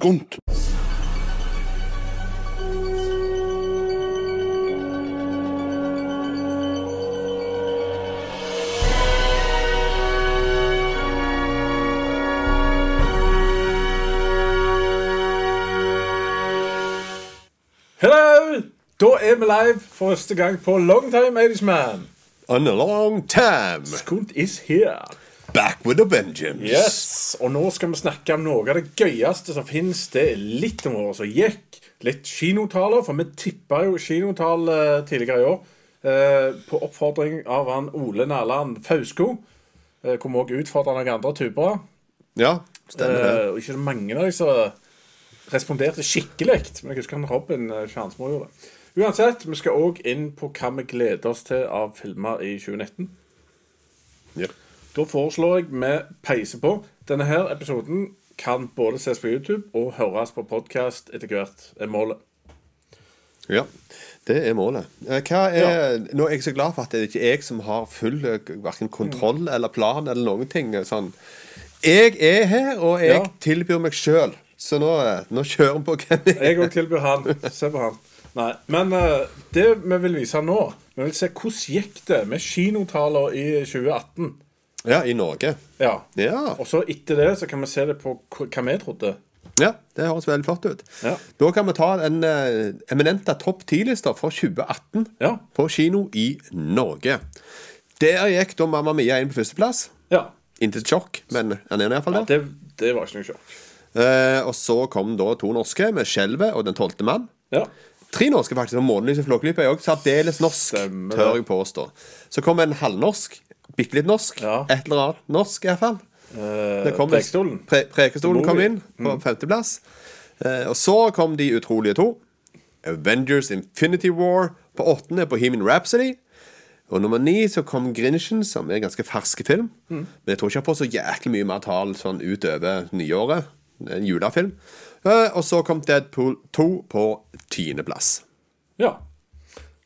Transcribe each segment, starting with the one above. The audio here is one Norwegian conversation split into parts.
Skunt. Hello! Da er vi live for første gang på Long Time 80's Man. On a long time. Skunt is here. Back with a vengeance. Yes, Og nå skal vi snakke om noe av det gøyeste som finnes. Det er litt om året som gikk. Litt kinotaler, for vi tippa jo kinotall eh, tidligere i år. eh, på oppfordring av han Ole Nærland Fausko. hvor vi òg utfordra noen andre typer. Ja, stemmer det. Eh, og ikke så mange av de som responderte skikkelig. Men jeg husker han Robin Kjernsmo gjorde det. Uansett, vi skal òg inn på hva vi gleder oss til av filmer i 2019. Ja. Da foreslår jeg vi peiser på. Denne her episoden kan både ses på YouTube og høres på podkast etter hvert, er målet. ja, det er målet. Eh, Hva er, Nå er jeg så glad for at det er ikke jeg som har full eh, hverken kontroll eller plan eller noen ting. eh, Sånn. Jeg er her, og jeg Ja. tilbyr meg sjøl. Så nå, nå kjører vi på. Kenny. Jeg òg tilbyr han. Se på han. Nei, Men uh, det vi vil vise nå Vi vil se hvordan gikk det med kinotaler i 2018. Ja, i Norge. Ja. Ja. Og så etter det så kan vi se det på hva vi trodde. ja, det høres veldig flott ut. Ja. Da kan vi ta en uh, eminente topp 10-lista for 2018 Ja. på kino i Norge. Der gikk da Mamma Mia inn på førsteplass. Ja. Intet sjokk, men han er iallfall ja der. det, det var ikke noe sjokk. Uh, og så kom da to norske med 'Skjelvet' og 'Den tolvte mann'. Ja. Tre norske, faktisk. og 'Månelyset Flåklypa' er òg særdeles norsk, Stemmer tør jeg påstå. Så kom en halvnorsk. Bitte litt norsk. Ja. Et eller annet norsk, iallfall. Eh, kom- Prekestolen. Pre Prekestolen kom inn på femteplass. Eh, og så kom De utrolige to. Avengers Infinity War på åttende på Heman Rhapsody. Og nummer ni så kom Grinchen, som er en ganske fersk film. Men jeg tror ikke jeg får så jæklig mye mer tall sånn utover nyåret. En julefilm. Eh, og så kom Deadpool 2 på tiendeplass. Ja.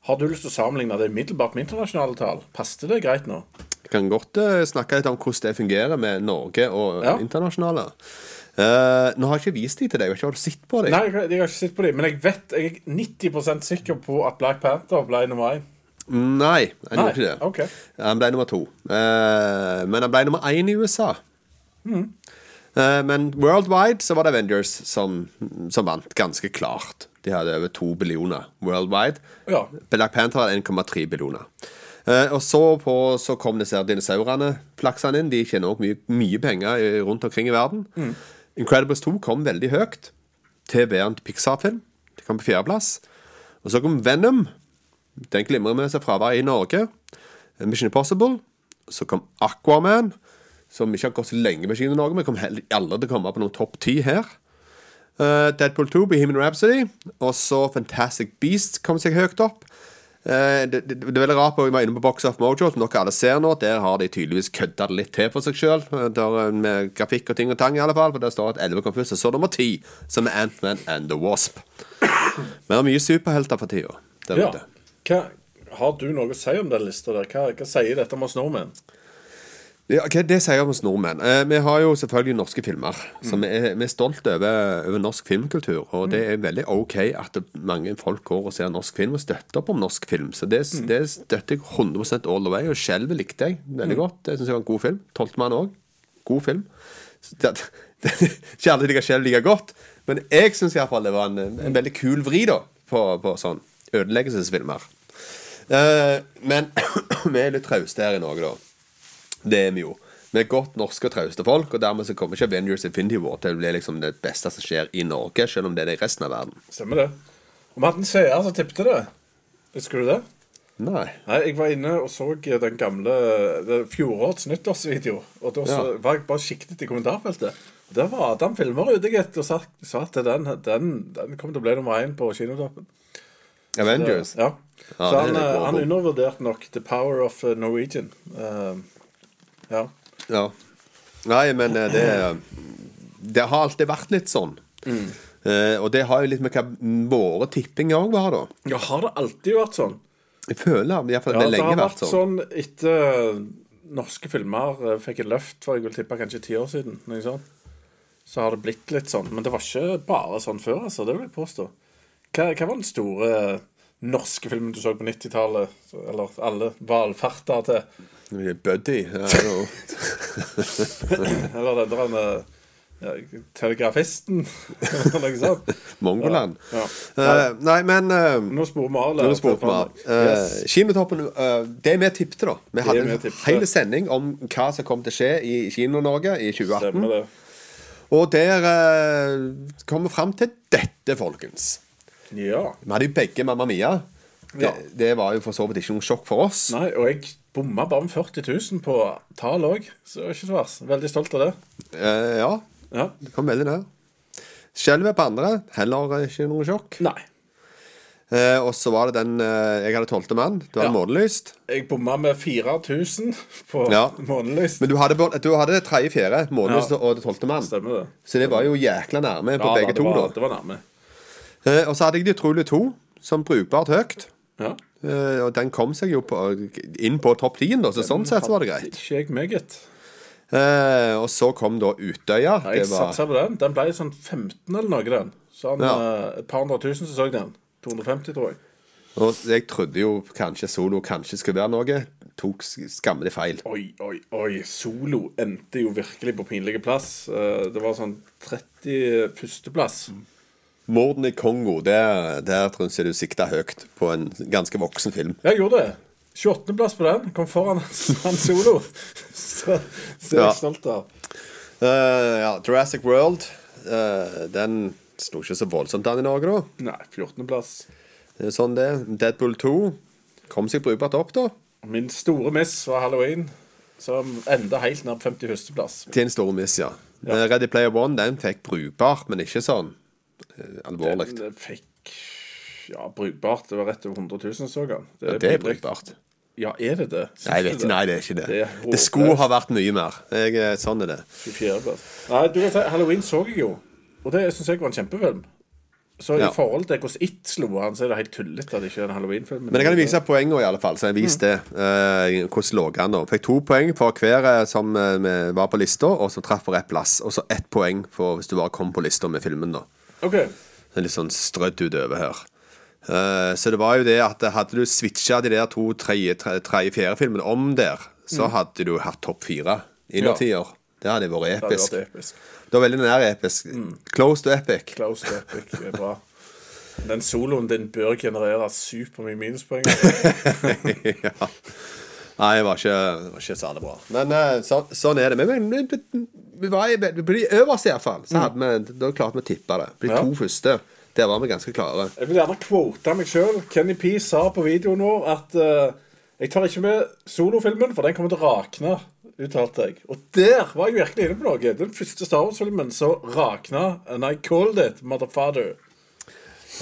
Har du lyst til å sammenligne det middelbart med internasjonale tall? Passet det greit nå? Jeg kan godt eh, snakke litt om hvordan det fungerer med Norge og Ja. internasjonale. Uh, nå har jeg ikke vist de til deg. Jeg har ikke sett på dem. Nei, jeg, jeg har ikke sett på dem, men jeg vet Jeg er 90% sikker på at Black Panther ble nummer én. Nei, jeg gjorde ikke det. Okay. Han ble nummer to. Uh, men han ble nummer én i USA. Eh, men worldwide så var det Avengers som, som vant, ganske klart. De hadde over to billioner worldwide. Ja. Black Panther hadde 1,3 billioner. Eh, og så, på, så kom disse dinosaurene flaksende inn. De tjener òg mye, mye penger rundt omkring i verden. Incredibles 2 kom veldig høyt til være Pixar-film. Det kom på fjerdeplass. Og så kom Venom. Den glimrer med seg fravær i Norge. Mission Impossible. Så kom Aquaman, som ikke har gått så lenge med kino i Norge, men kom heller aldri til å komme på noen topp ti her. Uh, Deadpool 2, Bohemian Rhapsody. Og så Fantastic Beasts kom seg høyt opp. Eh, det, det, det er veldig rart, at vi var inne på Box of Mojo, som dere alle ser nå. Der har de tydeligvis kødda det litt til for seg sjøl. Med grafikk og ting og tang, i alle fall. For der står at 11 kom først. Og så nummer 10, som er Ant-Man and the Wasp. Men det er mye superhelter for tida ja. Hva, har du noe å si om den lista der? Hva, hva sier dette om oss nordmenn? Ja, okay, det sier om oss nordmenn? Eh, vi har jo selvfølgelig norske filmer. Så vi er, vi er stolt over, over norsk filmkultur. Og det er veldig OK at mange folk går og ser norsk film og støtter opp om norsk film. Så det, det støtter jeg 100 all the way. Og 'Skjelvet' likte jeg veldig godt. Det syns jeg var en god film. 'Tolvtemann' òg. God film. Det, det, ikke alle liker 'Skjelv' like godt, men jeg syns iallfall det var en, en veldig kul vri da på, på sånn ødeleggelsesfilmer. Eh, men vi er litt trauste her i Norge, da. Det er vi jo. Vi er godt norske og trauste folk, og dermed så kommer ikke Avengers Infinity War til å bli liksom det beste som skjer i Norge, selv om det er det i resten av verden. Stemmer det? Og vi hadde en seer som tippte det. Husker du det? Nei. Nei, Jeg var inne og så den gamle fjorårets nyttårsvideo. Og da Ja. var jeg bare siktet i kommentarfeltet. Og Der var Adam Filmer ute, gitt, og sa, at den, den, den kommer til å bli nummer én på kinotoppen. Avengers. Ja. Ja, Så han, eh, han undervurderte nok The Power of eh, Norwegian. Eh, ja. Ja. Nei, men eh, det Det har alltid vært litt sånn. Eh, og det har jo litt med hva våre tippinger òg var, da. ja, har det alltid vært sånn? Jeg føler iallfall Ja, det har det har vært vært sånn. sånn etter norske filmer eh, fikk et løft for jeg vil tippe kanskje ti år siden. Så har det blitt litt sånn. Men det var ikke bare sånn før, altså. Det vil jeg påstå. Hva, hva var den store norske filmen du så på 90-tallet? Eller alle valfarter til? Buddy. Ja. Eller den der eh, ja, Telegrafisten? Eller noe sånt. Mongoland. Ja. Eh, nei, men uh, Nå sporer vi av. Nå vi. Stefan. Uh, Yes. Kinotoppen uh, Det vi tippte, da. Vi hadde en hel sending om hva som kom til å skje i Kino-Norge i 2018. Stemmer det. Og der uh, kom vi fram til dette, folkens. Ja. Vi hadde jo begge Mamma Mia. Det, Ja. det var jo for så vidt ikke noe sjokk for oss. Nei, og jeg bomma bare med 40 000 på tall òg, så ikke så verst. Veldig stolt av det. Eh, ja, Ja. det kom veldig nær. Skjelvet på andre, heller ikke noe sjokk. Nei. Eh, og så var det den eh, Jeg hadde tolvte mann. Du hadde Ja. månelyst. Jeg bomma med 4000 på Ja. månelyst. Men du hadde, du hadde tredje, fjerde, månelyst Ja. og tolvte mann. Stemmer det. Så det var jo jækla nærme på begge begge det to. var, da Det var nærme. Eh, Og så hadde jeg De utrolige to, som brukbart høyt. Ja. Eh, og den kom seg jo på, inn på topp 10, da, så sånn sett var det greit. Ikke jeg meget. Eh, og så kom da Utøya. Nei, jeg var, satsa på den. Den ble sånn 15 eller noe, den. Sånn Ja. eh, et par hundre tusen som så den. 250, tror jeg. og jeg trodde jo kanskje solo kanskje skulle være noe. Tok skammelig feil. Oi, oi, oi. Solo endte jo virkelig på pinlig plass. Det var sånn 31.-plass. Morden i Kongo, der, der tror jeg du sikta høyt på en ganske voksen film. Jeg gjorde det. 28.-plass på den. Kom foran han solo. Så, så er Ja. jeg stolt av. Uh, ja, Jurassic World. Uh, den sto ikke så voldsomt an i Norge, da. Nei, 14.-plass. Det er sånn det. Deadpool 2 kom seg brukbart opp, da. Min store miss var halloween, som enda helt ned på 51.-plass. Til en stor miss, ja. ja. Ready Player One den fikk brukbart, men ikke sånn eh, alvorlig. Den fikk ja, brukbart. Det var rett over 100 000 så han. Ja, det er brukbart. Ja, er det det? Nei, jeg vet ikke, nei, det er ikke det. Det er Det skulle ha vært mye mer. Jeg, eh, sånn er det. 24. Nei, du vet, Halloween så jeg jo, og det syns jeg var en kjempefilm. Så Ja. i forhold til hvordan It slo an, så er det helt tullete at det ikke er en Halloween-film. Men jeg kan vise poengene, i alle fall. Så jeg viste det. eh, hvordan lå han da? Fikk to poeng for hver eh, som eh, var på lista, og som traff på rett plass. Og så ett poeng for hvis du bare kom på lista med filmen, da. Det er litt sånn strødd utover her. Uh, så det var jo det at hadde du switcha de der to tredje, tre- tredje fjerde filmene om der, så hadde du hatt topp fire innertier. Det hadde vært Det episk. vært episk. Det var veldig nær episk. Close to epic. Close to epic er bra. Den soloen din bør generere supermye minuspoeng. ja. Nei, det var ikke, det var ikke særlig bra. Men eh, så, sånn er det. Men vi, vi, vi var i, på de øverste, iallfall. Så hadde vi, da klarte vi å tippe det. De Ja. to første, der var vi ganske klare. Jeg vil gjerne kvote meg sjøl. Kenny P sa på videoen vår at uh, jeg tar ikke med solofilmen, for den kommer til å rakne. Uttalte jeg. Og der var jeg virkelig inne på noe. Den første Star Wars-filmen så rakna And I called it, motherfather.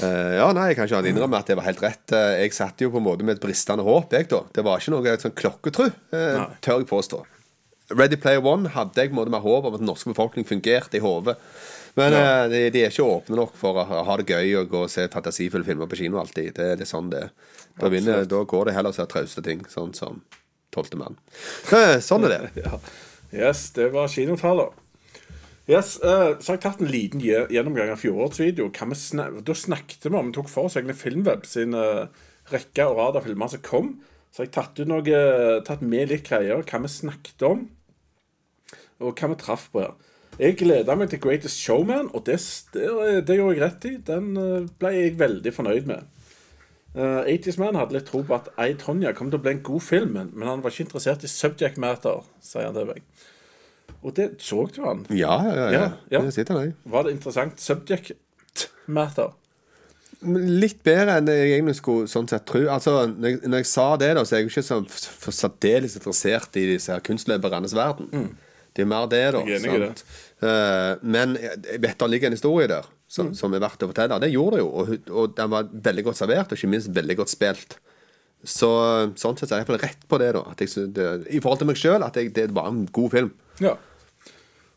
Eh, ja, nei, jeg kan ikke innrømme at det var helt rett. Eh, jeg satt jo på en måte med et bristende håp, jeg, da. Det var ikke noe sånn klokketru, eh, tør jeg påstå. Ready Player One hadde jeg på en måte med håp om at den norske befolkning fungerte i hodet. Men eh, de, de er ikke åpne nok for å ha det gøy og gå og se fantasifulle filmer på kino alltid. Det, det er sånn det. Da, vinner, da går det heller å se trauste ting, sånn som Tolvte mann. Sånn er det. Ja. Yes, det var kinotaller. Yes, uh, så har jeg tatt en liten gjennomgang av fjorårets video. Hva vi sna da snakket vi om Vi tok for oss egentlig Filmweb sin uh, rekke og rad av filmer som kom. Så har jeg tatt, ut noe, tatt med litt greier, hva vi snakket om, og hva vi traff på her. Jeg gleda meg til Greatest Showman, og det, det, det gjorde jeg rett i. Den eh, ble jeg veldig fornøyd med. Uh, 80's Man hadde litt tro på at Ei Tonja kom til å bli en god film, men han var ikke interessert i subject matter, sier han til meg. Og det så du han. Ja, ja, ja. ja. Det sitter der. Var det interessant subject matter? Litt bedre enn jeg egentlig skulle sånn sett tro. Altså, når jeg, når jeg sa det, da, så er jeg ikke så særdeles interessert i disse her kunstløpernes verden. Det er mer det, da. Mm. Jeg er enig i det. Uh, men jeg vet det ligger en historie der som, Mm. som er verdt å fortelle. Det gjorde det jo, og, og den var veldig godt servert, og ikke minst veldig godt spilt. Så sånn sett så er jeg iallfall rett på det, da. Jeg, det, I forhold til meg sjøl, at jeg, det var en god film. Ja.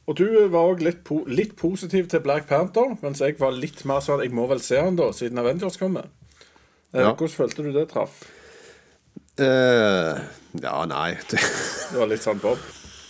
Og du var òg litt, po litt positiv til Black Panther, mens jeg var litt mer sånn Jeg må vel se han da, siden Avengers kommer. Eh, Ja. Hvordan følte du det traff? Uh, ja, nei Det var litt sånn Bob.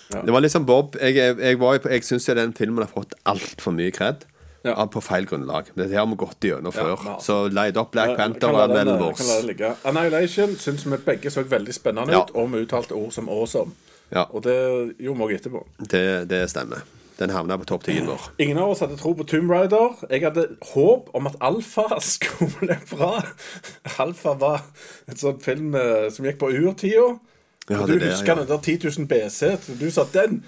Det var litt sånn Bob Jeg, jeg, jeg, var jeg syns den filmen har fått altfor mye kred. Ja. På feil grunnlag. Men det har vi gått gjennom før. Ja, ja. Så leid opp Black Eh, Panther var eh, vår. Annihilation syns vi begge så veldig spennende Ja. ut, og vi uttalte ord som awesome. Ja, Og det gjorde vi òg etterpå. det, det stemmer. Den havna på topp 10-en vår. Ingen av oss hadde tro på Tomb Raider. Jeg hadde håp om at Alfa skulle bli bra. Alfa var en sånn film eh, som gikk på urtida. Ja, Og du det, husker ja. den der 10 000 BC. så Du sa den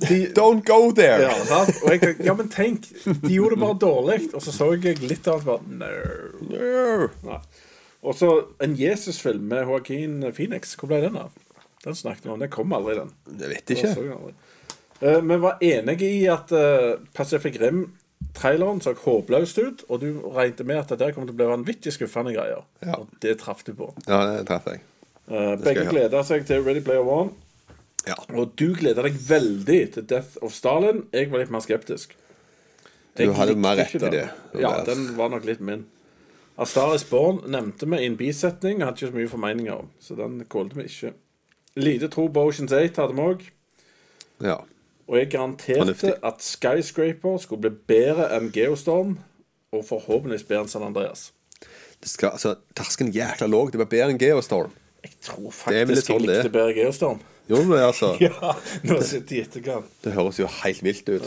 de, Don't go there! ja? Og jeg tenkte, ja, men tenk, de gjorde det bare dårlig. Og så så jeg litt av det bare No. Og så en Jesus-film med Joaquin Phoenix. Hvor ble den av? Den snakket vi om. Den kom aldri, den. Jeg vet ikke. Vi jeg aldri. Eh, var enige i at uh, Pacific Rim-traileren så håpløst ut, og du regnet med at det der kom til å bli vanvittig skuffende greier. Ja. Og det traff du på. Ja, det traff jeg. Uh, begge jeg gleda seg til Ready Player One, Ja. og du gleda deg veldig til Death of Stalin. Jeg var litt mer skeptisk. Du hadde mer rett i det. Ja, den var nok litt min. Astaris Born nevnte vi i en bisetning. Jeg hadde ikke så mye formeninger om, så den kålte vi ikke. Lite tro på Oceans 8 hadde vi òg. ja. Og jeg garanterte Fornuftig. at Skyscraper skulle bli bedre enn Geostorm, og forhåpentligvis bedre enn San Andreas. Det skal, altså, Terskelen er jækla låg. Det var bedre enn Geostorm. Jeg tror faktisk jeg sånn det er. likte bedre Geostorm. Du det, altså? Ja, nå sitter jeg i etterkant. Det høres jo helt vilt ut.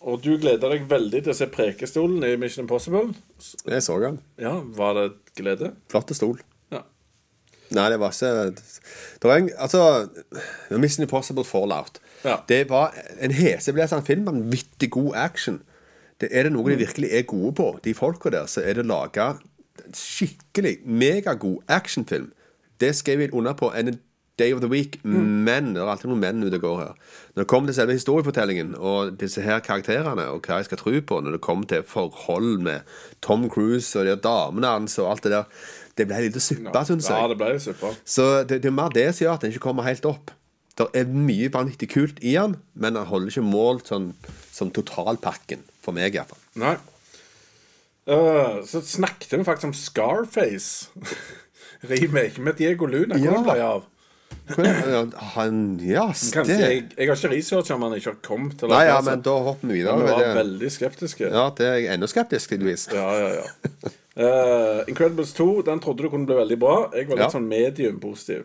Og du gleder deg veldig til å se Prekestolen i Mission Impossible. Jeg så den. Ja, var det glede? Flott stol. Nei, det var ikke det var en, Altså, Mission Impossible Fallout. Ja. Det var en heseblesende film. Vanvittig god action. Det Er det noe de virkelig er gode på, de folka der, så er det en skikkelig megagod actionfilm. Det skrev jeg under på en day of the week. Men det er alltid noen menn ute og går her. Når det kommer til selve historiefortellingen og disse her karakterene, og hva jeg skal tro på, når det kommer til forhold med Tom Cruise og de damene hans og alt det der, det ble litt suppe, syns jeg. Ja, det ble suppe. Så det, det er mer det som gjør at den ikke kommer helt opp. Det er mye vanvittig kult i den, men den holder ikke mål sånn, som totalpakken. For meg, iallfall. Nei. Uh, så snakket vi faktisk om Scarface. Remake med Diego Luna. Hvor Ja. det ble av? Han Ja, det jeg, jeg har ikke researcha om han ikke har kommet til Nei, ja, men da hopper vi videre. vi var veldig skeptiske. Ja, det er jeg enda skeptisk, tydeligvis. Ja, ja, ja. Eh, Incredibles 2 den trodde du kunne bli veldig bra. Jeg var litt Ja. sånn medium positiv.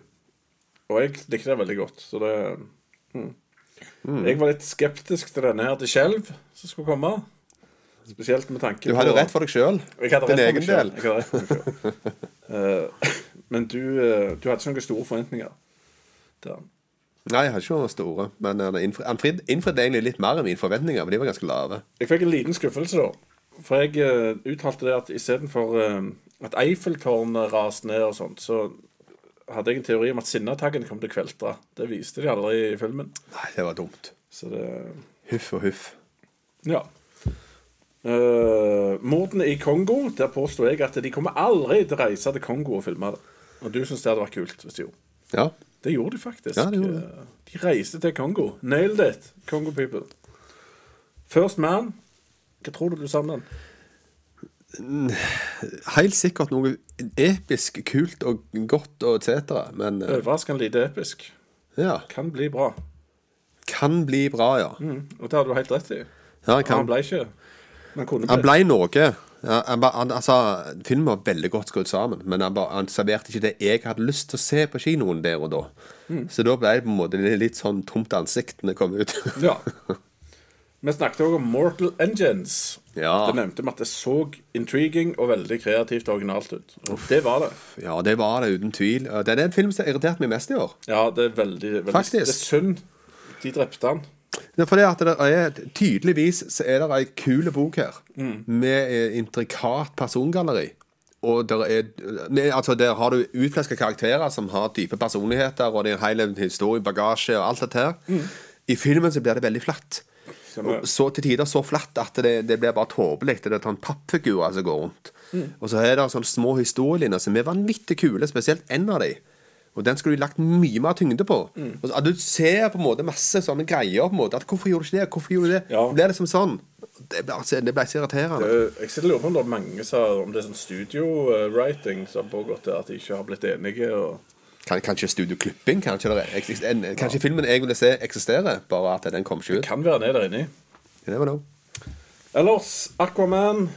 Og jeg likte det veldig godt. Så det mm. Jeg var litt skeptisk til denne her til Skjelv som skulle komme. Spesielt med tanke Du hadde rett for deg sjøl. Din egen del. Eh, men du, eh, du hadde ikke noen store forventninger til den. Nei, jeg hadde ikke noen store. Men han innfri- innfridde egentlig litt mer enn mine forventninger, men de var ganske lave. Jeg fikk en liten skuffelse, da. For jeg uh, uttalte det at istedenfor uh, at Eiffeltårnet raste ned og sånt, så hadde jeg en teori om at Sinnataggen kom til å kveltre. Det viste de aldri i filmen. Nei, det var dumt. Så det Huff og huff. Ja. Uh, mordene i Kongo, der påstår jeg at de kommer aldri til å reise til Kongo og filme det. Og du syns det hadde vært kult hvis de gjorde. Ja. Det gjorde de faktisk. Ja, gjorde de. Eh, De reiste til Kongo. Nailed it, Kongo people. First Man. Hva tror du du sa om den? Helt sikkert noe episk, kult og godt og etc. Men eh, Overraskende lite episk. ja. Kan bli bra. Kan bli bra, ja. Mm, og det har du helt rett i. ja han, Han ble ikke Han kunne han ble noe. Han, han, altså, filmen var veldig godt skrudd sammen, men han, han serverte ikke det jeg hadde lyst til å se på kinoen der og da. Så da ble det på en måte litt sånn tomt ansikt når det kom ut. Ja. Vi snakket også om Mortal Engines. Ja. Det nevnte vi at det så intriguing og veldig kreativt og originalt ut. Og det var det. ja, det var det, uten tvil. Det er den film som har irritert meg mest i år. Ja, det er veldig, veldig Faktisk. Det er synd de drepte han. Ja, for fordi at det er Tydeligvis så er det ei kul bok her, med eh, intrikat persongalleri. Og der, er, med, altså der har du utfleska karakterer som har dype personligheter, og det er en hel historie, bagasje og alt dette her. I filmen så blir det veldig flatt. Stemmer. Så til tider så flatt at det, det blir bare tåpelig. Det er sånn pappfigurer som går rundt. Og så er det sånne små historielinjer som er vanvittig kule, spesielt en av de. Og den skulle du lagt mye mer tyngde på. Og så, at du ser på en måte masse sånne greier. på en måte At Hvorfor gjorde du ikke det? Hvorfor gjorde du det? Ja. Det som liksom sånn. Det ble, altså, det ble så irriterende. Det, Jeg sitter og lurer på om det er mange som om det er sånn studio-writing som har pågått der, at de ikke har blitt enige. Og... Kan, kanskje Studio Klipping? Kanskje, det en, kanskje filmen jeg ville se, eksisterer, bare at den kom ikke ut. Det Kan være ned der inni. Ellers, Aquaman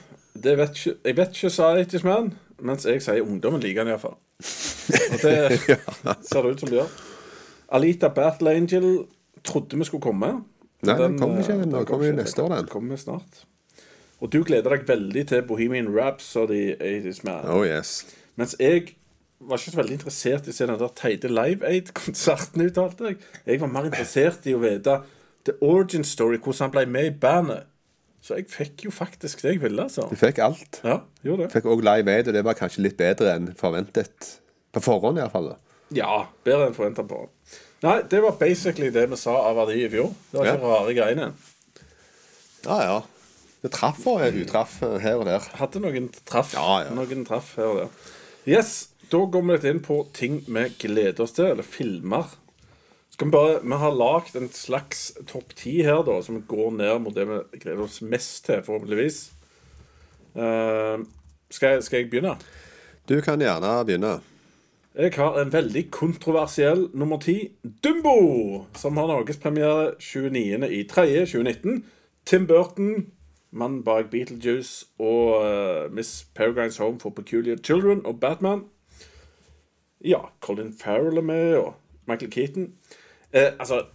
det vet ikke, Jeg vet ikke Scientist Man, mens jeg sier ungdommen liker den iallfall. Og det ser det ut som det gjør. Alita Battle Angel trodde vi skulle komme. Nei, den kommer ikke Den. Den kommer jo neste år, den. kommer snart. Og du gleder deg veldig til Bohemian Rhapsody 80's Man. Oh yes. Mens jeg var ikke så veldig interessert i å se den der teite Live Aid-konserten, uttalte jeg. Jeg var mer interessert i å vite The Origin Story, hvordan han ble med i bandet. Så jeg fikk jo faktisk det jeg ville, altså. Du fikk alt. Ja, gjorde det. Fikk òg Live Aid, og det var kanskje litt bedre enn forventet. På forhånd, iallfall. Ja, bedre enn forventa på. Nei, det var basically det vi sa av verdi i fjor. Det var ikke rare greiene. Ja, ja. Det traff og utraff her og der. Hadde noen traff. Ja, ja. Noen traff her og der. Yes, da går vi litt inn på ting vi gleder oss til, eller filmer. Skal Vi bare, vi har lagd en slags topp ti her, da, som går ned mot det vi gleder oss mest til, forhåpentligvis. Eh, skal, jeg, skal jeg begynne? Du kan gjerne begynne. Jeg har en veldig kontroversiell nummer ti. Dumbo! Som har norgespremiere 29.3.2019. Tim Burton, mannen bak Beetlejuice og uh, Miss Peregrines Home for Peculiar Children og Batman. Ja, Colin Farrell er med, og Michael Keaton. Eh, altså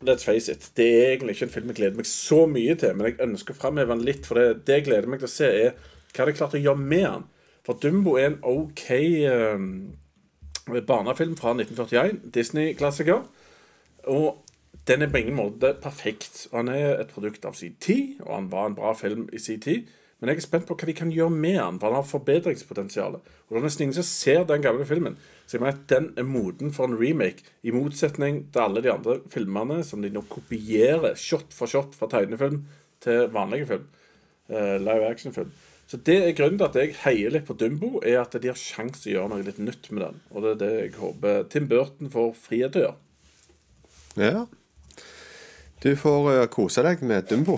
Let's face it. Det er egentlig ikke en film jeg gleder meg så mye til, men jeg ønsker å framheve den litt. For det, det jeg gleder meg til å se, er hva de klart å gjøre med den. For Dumbo er en OK eh, barnefilm fra 1941. Disney-klassiker. Og den er på ingen måte perfekt. Og Han er et produkt av sin tid, og han var en bra film i sin tid. Men jeg er spent på hva de kan gjøre med han, for han har forbedringspotensial. Og det er nesten ingen som ser den gamle filmen. Så jeg mener at den er moden for en remake, i motsetning til alle de andre filmene som de nå kopierer shot for shot fra tegnefilm til vanlige film. Uh, live action-film. Så det er grunnen til at jeg heier litt på Dumbo, er at de har sjanse til å gjøre noe litt nytt med den. Og det er det jeg håper Tim Burton får frihet til å gjøre. Ja. Du får uh, kose deg med Dumbo.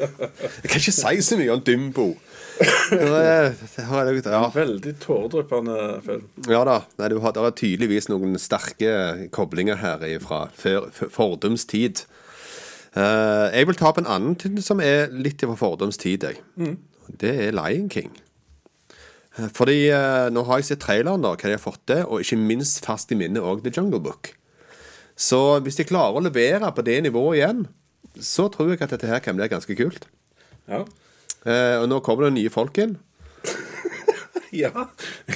jeg kan ikke si så mye om Dumbo. Er, det ja. Veldig tåredryppende film. ja da. Nei, du har, er tydeligvis noen sterke koblinger her fra fordums tid. Uh, jeg vil ta opp en annen ting som er litt fra fordums tid. Mm. Det er Lion King. Eh, Fordi uh, Nå har jeg sett traileren, da, hva de har fått til, og ikke minst fast i minnet òg The Jungle Book. Så hvis de klarer å levere på det nivået igjen, så tror jeg at dette her kan bli ganske kult. Ja. Eh, og nå kommer det nye folk inn. Ja,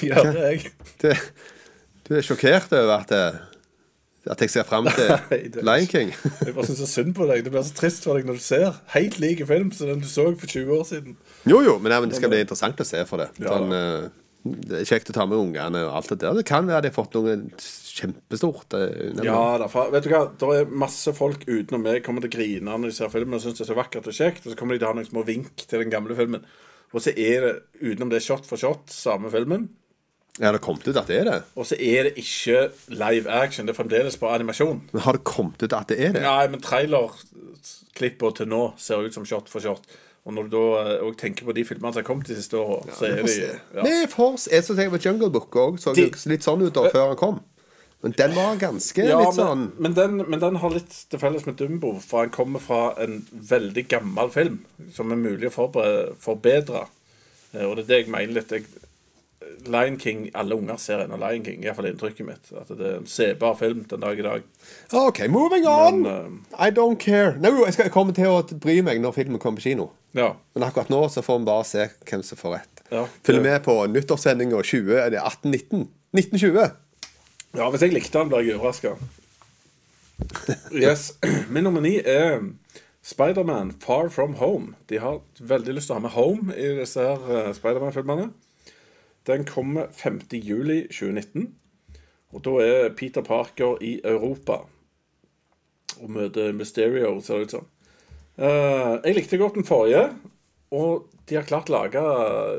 ja det er jeg. Det, du er sjokkert over at, eh, at jeg ser fram til Lion King. Jeg bare synes så synd på deg. Det blir så trist for deg når du ser helt like film som den du så for 20 år siden. Jo, jo, men, ja, men det skal bli interessant å se for det. Ja. Sånn, eh, det er kjekt å ta med ungene og alt det der. Det kan være de har fått noe kjempestort. eh, under- Ja, derfor, vet du hva, Det er masse folk utenom meg kommer til å grine når de ser filmen og syns det er så vakkert og kjekt, og så kommer de til å ha noen små vink til den gamle filmen. Og så er det utenom det shot for shot samme filmen. Ja, det har kommet ut at det er det. Og så er det ikke live action. Det er fremdeles bare animasjon. Men har det kommet ut at det er det? Nei, men trailerklippene til nå ser ut som shot for shot. Og når du da òg tenker på de filmene som har kommet de siste åra, så er de ja. Vi får se. Jeg så tenker på Jungle Book òg. Så De- litt sånn ut da før han kom. Men den var ganske Ja, litt sånn men, men, den, men den har litt til felles med Dumbo, for han kommer fra en veldig gammel film som er mulig å forbedre. Eh, Og det er det jeg mener litt. Jeg, Lion King, Alle unger ser ennå Lion King, iallfall inntrykket mitt. At det er en sebar film den dag i dag. OK, moving on! Men, I don't care. No, jeg skal komme til å bry meg når filmen kommer på kino. Ja. Men akkurat nå så får vi bare se hvem som får rett. Ja. Følg med på nyttårssendinga 20 Er det 1819? 1920. ja, hvis jeg likte den, blir jeg overraska. Yes. Min nomini ni er Spiderman Far From Home. De har veldig lyst til å ha med Home i disse her eh, Spiderman-filmene. Den kommer 5. juli 2019. Og da er Peter Parker i Europa og møter Mysterio, ser det ut som. Eh, jeg likte godt den forrige, og de har klart lage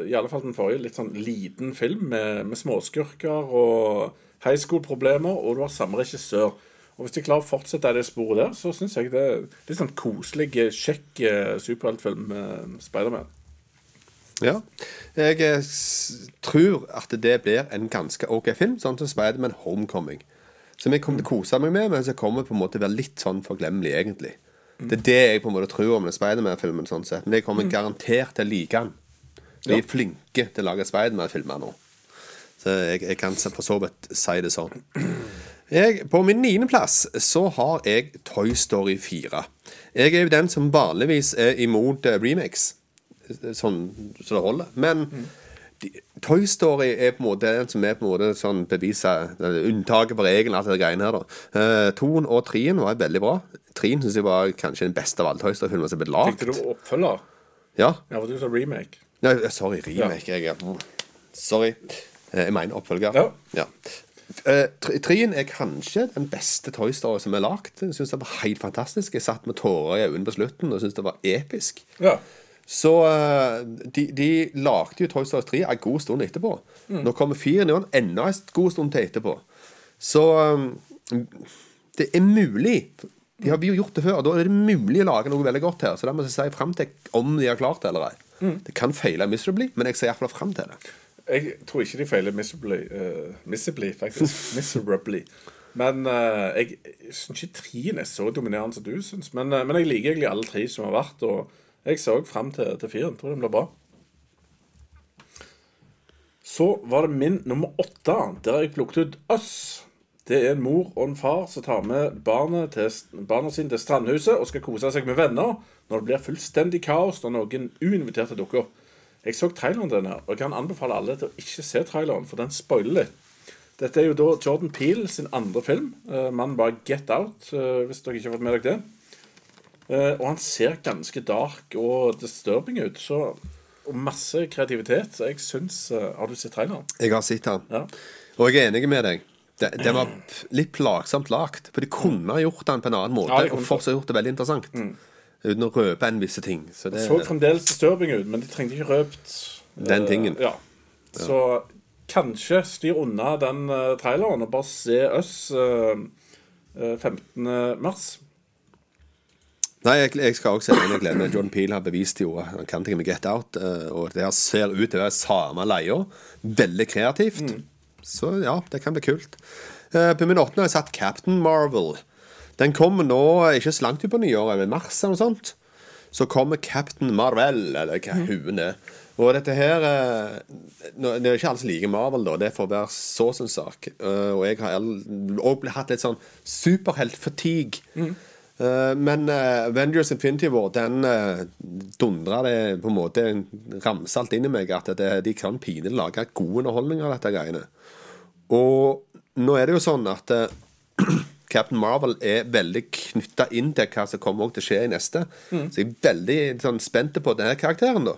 i alle fall den forrige litt sånn liten film med, med småskurker og high school-problemer, og du har samme regissør. Og Hvis de klarer å fortsette det sporet der, så syns jeg det er litt sånn koselig, kjekk eh, superheltfilm med Spiderman. Ja. Jeg eh, tror at det blir en ganske ok film, sånn som Spiderman Homecoming. Som jeg kommer til å kose meg med, men som kommer på en måte å være litt sånn forglemmelig, egentlig. Det er det jeg på en måte tror om den Spiderman-filmen. sånn sett Men jeg kommer garantert til å like den. De er flinke til å lage Spiderman-filmer nå. Så jeg, jeg kan for så vidt si det sånn. Jeg, på min niendeplass så har jeg Toy Story 4. Jeg er jo den som vanligvis er imot eh, remakes. Sånn så det holder. Men de, Toy Story er på en måte den som er på en måte sånn beviser eh, unntaket på regelen. Alt det greiene her da uh, Toen og treen var veldig bra. Treen syns jeg var kanskje den beste av alle Toy Story-filmer som er blitt Tenkte du oppfølger? Ja. Ja, for du sa remake. Nei, sorry, remake. Jeg, er- sorry. Eh, Jeg mener oppfølger. Ja. Ja. Uh, trien er kanskje den beste Toy Story som er lagd. Jeg synes det var helt fantastisk. Jeg satt med tårer i øynene på slutten og syntes det var episk. Ja. Så eh, de, de lagde jo Toy Story 3 en god stund etterpå. Nå kommer firen igjen enda en god stund til etterpå. Så eh, det er mulig. De har jo gjort det før. og Da er det mulig å lage noe veldig godt her. Så da må jeg si fram til om de har klart det eller ei. Det kan feile miserably, men jeg ser iallfall fram til det. Jeg tror ikke de feiler miserably, uh, miserably faktisk. miserably. Men uh, jeg syns ikke trien er så dominerende som du syns. Men, uh, men jeg liker egentlig alle tre som har vært, og jeg så fram til, til firen. Tror den blir bra. Så var det min nummer åtte, der jeg plukket ut oss. Det er en mor og en far som tar med barnet til, barna sine til strandhuset og skal kose seg med venner når det blir fullstendig kaos når noen uinviterte dukker opp. Jeg så traileren til den her, og jeg kan anbefale alle til å ikke se traileren, for den spoiler litt. Dette er jo da Jordan Peele sin andre film. Uh, Mannen bare Get Out, eh, hvis dere ikke har fått med dere det. Eh, og han ser ganske dark og disturbing ut. Så, masse kreativitet. Så jeg syns eh, Har du sett traileren? Jeg har sett den. Ja. Og jeg er enig med deg. Det, det var litt plagsomt lagt. For de kunne ha gjort den på en annen måte, Ja, og fortsatt gjort det veldig interessant. Uten å røpe en visse ting. Så det, Så fremdeles disturbing ut, men de trengte ikke røpt Den tingen. tingen. Ja. Så kanskje styr unna den eh, traileren og bare se oss eh, eh, 15. mars. Nei, jeg, jeg skal også se den. Jeg gleder meg. Jordan Peele har bevist jo at han kan ting med Get Out. eh, Og det her ser ut til å være samme leia. Veldig kreativt. Så ja, det kan bli kult. Eh, På min åttende har jeg satt Captain Marvel. Den kommer nå ikke så langt ut på nyåret, men mars eller noe sånt. Så kommer Captain Marvel, eller hva hun er. Og dette her eh, Det er ikke alle som liker Marvel, da. Det får være så sin sak. Eh, Og jeg har òg hatt litt sånn superheltfatigue. Eh, men eh, Avengers Infinity War Den uh, dundra det på en måte ramsalt inn i meg at det, de kan pinlig lage god underholdning av dette greiene. Og nå er det jo sånn at eh, Captain Marvel er veldig knytta inn til hva som kommer til å skje i neste. Så jeg er veldig sånn, spent på denne karakteren. da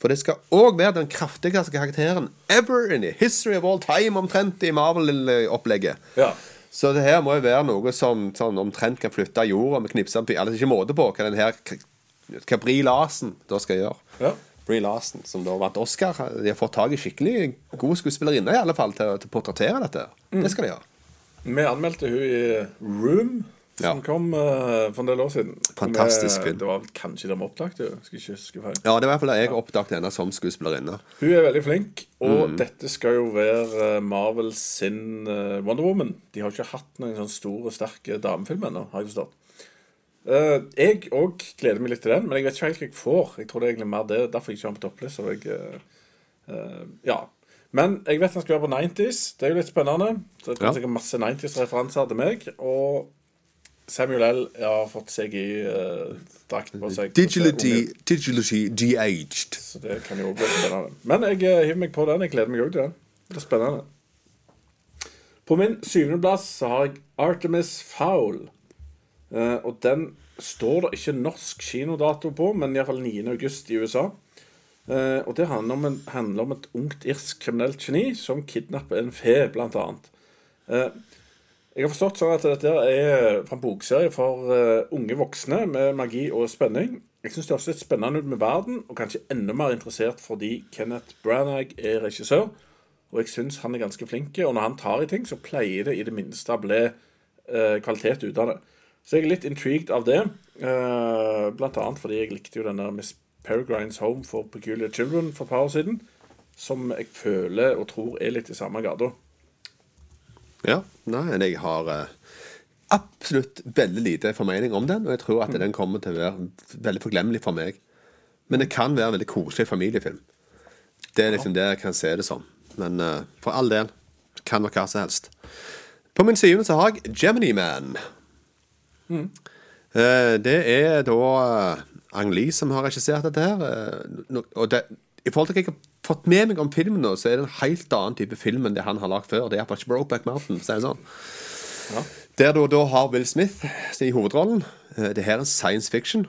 For det skal òg være den kraftigste karakteren ever in the history of all time, omtrent, i Marvel-opplegget. Ja. Så det her må jo være noe som sånn, omtrent kan flytte jorda med knipsa på Altså ikke måte på hva den her Hva Brie Larsen da skal gjøre. Ja. Brie Larsen, som da vant Oscar. De har fått tak i skikkelig god skuespillerinne i alle fall til, til å portrettere dette. Det skal de gjøre. Vi anmeldte hun i Room, som Ja. kom uh, for en del år siden. Fantastisk film. Det var kanskje der vi oppdaget. Skal ikke. Ja, det var i hvert fall jeg oppdaget henne som skuespillerinne. Hun er veldig flink, og Mm. dette skal jo være eh, Marvel sin eh, Wonder Woman. De har ikke hatt noen sånn stor og sterk damefilm ennå, har jeg forstått. Uh, jeg òg gleder meg litt til den, men jeg vet ikke helt hva jeg får. Jeg tror det er egentlig mer det, derfor jeg ikke har den på topplista. Uh, Ja. Men jeg vet han skal være på 90s. Det er jo litt spennende. Så det Ja. sikkert masse 90s-referanser til meg. Og Samuel L. har fått uh, drakt på seg. Digility, digility de-aged. Så det kan jo bli spennende. Men jeg eh, hiver meg på den. Jeg gleder meg òg til den. Det er spennende. På min syvendeplass så har jeg Artemis Fowl. Eh, og den står det ikke norsk kinodato på, men iallfall 9. august i USA. Eh, og det handler om, en, handler om et ungt irsk kriminelt geni som kidnapper en fe, blant annet. Eh, jeg har forstått sånn at dette er fra en bokserie for uh, unge voksne med magi og spenning. Jeg syns det høres litt spennende ut med verden, og kanskje enda mer interessert fordi Kenneth Branagh er regissør. Og jeg syns han er ganske flink, og når han tar i ting, så pleier det i det minste å bli uh, kvalitet ut av det. Så jeg er litt intrigued av det. uh, blant annet fordi jeg likte jo denne Miss Peregrines Home for Peculiar Children for et par år siden. Som jeg føler og tror er litt i samme gata. Ja, nei, jeg har eh, absolutt veldig lite formening om den, og jeg tror at den kommer til å være veldig forglemmelig for meg. Men det kan være en veldig koselig familiefilm. Det er liksom det jeg kan se det som. Men uh, for all del kan være hva som helst. På min syvende så har jeg Gemini Man. Eh, det er da Ang Lee som har regissert dette her. og det, I forhold til hva jeg har fått med meg om filmen, nå, så er det en helt annen type film enn det han har lagd før. Det er iallfall ikke Brokeback Mountain. Så er det sånn. Der du da har Will Smith i hovedrollen. Eh, Det her er science fiction.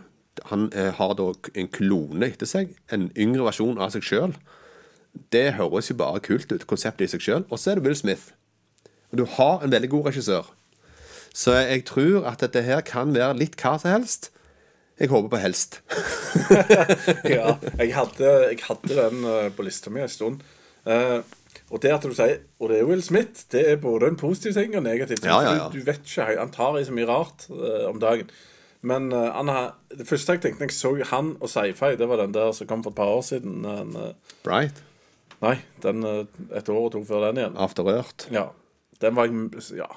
Han eh, har da en klone etter seg. En yngre versjon av seg sjøl. Det høres jo bare kult ut, konseptet i seg sjøl. Og så er det Will Smith. Og du har en veldig god regissør. Så jeg tror at dette her kan være litt hva som helst. Jeg håper på helst. ja, jeg hadde, jeg hadde den eh, på lista mi en stund. Uh, og det at du sier Og det er Will Smith, det er både en positiv ting og en negativ ting. Ja, ja, ja. Du, du vet ikke, Han tar i så mye rart uh, om dagen. Men uh, han det første jeg tenkte jeg så han og sci-fi, det var den der som kom for et par år siden. Den, Bright. nei, den et år og to før den igjen. After Earth. Ja, den var jeg Ja,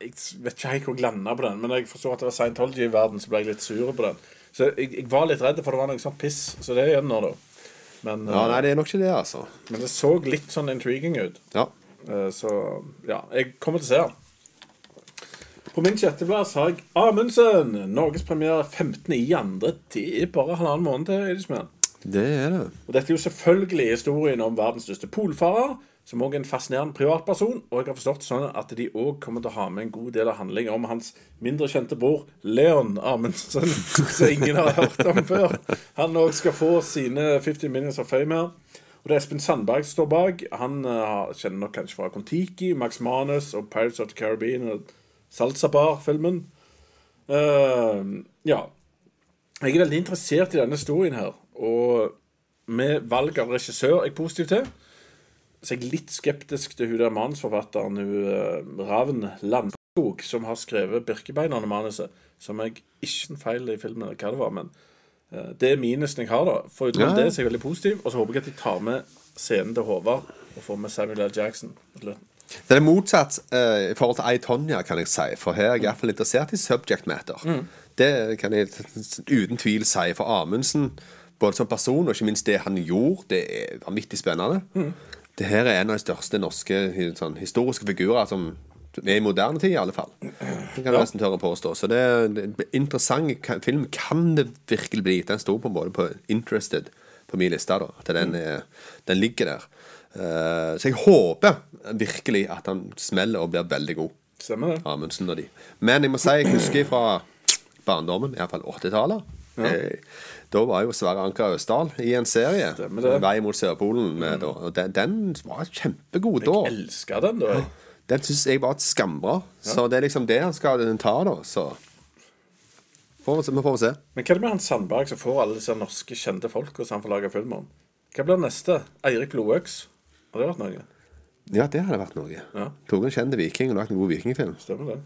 jeg vet ikke helt hvor jeg landa på den, men jeg forstod at det var Scientology i verden, så ble jeg litt sur på den. Så jeg, jeg var litt redd, for det var noe sånt piss. Så det er igjen nå, da. Men, Ja, eh, nei, det er nok ikke det, altså. men det så litt sånn intriguing ut. Ja. Eh, Så ja, jeg kommer til å se den. På min sjetteplass har jeg Amundsen. Norgespremiere 15. i. Det er bare halvannen måned til. Det er det. Og Dette er jo selvfølgelig historien om verdens største polfarer, som også er en fascinerende privatperson. Og jeg har forstått sånn at de òg kommer til å ha med en god del av handlingen om hans mindre kjente bror Leon Amundsen, som ingen har hørt om før. Han òg skal få sine 50 minutes of fame her. Og det er Espen Sandberg som står bak. Han uh, kjenner nok kanskje fra Kon-Tiki, Max Manus og Pirates of the Caribbean og Salsa Bar-filmen. Uh, ja. Jeg er veldig interessert i denne historien her. Og med valg av regissør er jeg positiv til. Jeg er litt skeptisk til hun der manusforfatteren, hun uh, Ravn Landskog, som har skrevet 'Birkebeinerne'-manuset. Som jeg ikke feiler feil i filmen, hva det var, men eh, det er minusen jeg har, da. For utenom ja. det så er jeg veldig positiv. Og så håper jeg at de tar med scenen til Håvard og får med Samuel L. Jackson. Det er motsatt uh, i forhold til I, Tonja, kan jeg si. For her er jeg iallfall interessert i subject matter. Det kan jeg uten tvil si. For Amundsen, både som person og ikke minst det han gjorde, det er vanvittig spennende. Det her er en av de største norske sånn, historiske figurer som er i moderne tid, i alle fall. Det kan jeg nesten tørre å påstå. Så det er en interessant film kan det virkelig bli. Den sto på både på Interested på min liste, da. At den, er, den ligger der. Uh, så jeg håper virkelig at han smeller og blir veldig god. Stemmer det? Amundsen og de. Men jeg må si, jeg husker fra barndommen, iallfall 80-tallet. Eh, Da var jo Sverre Anker Østdal i en serie. 'Vei mot Sørpolen'. Med, da, og den, den var kjempegod da. Jeg Elsker den, da. Ja. Den syns jeg var et skambra. Så det er liksom det han skal ta, da. Så får vi får se. Men hva er det med han Sandberg som får alle disse norske kjente folka som han får lage film om? Hva blir neste? Eirik Blodøks? Har det vært noe? Ja, det hadde vært noe. Ja. Tok en kjent viking og lagd en god vikingfilm. Stemmer det?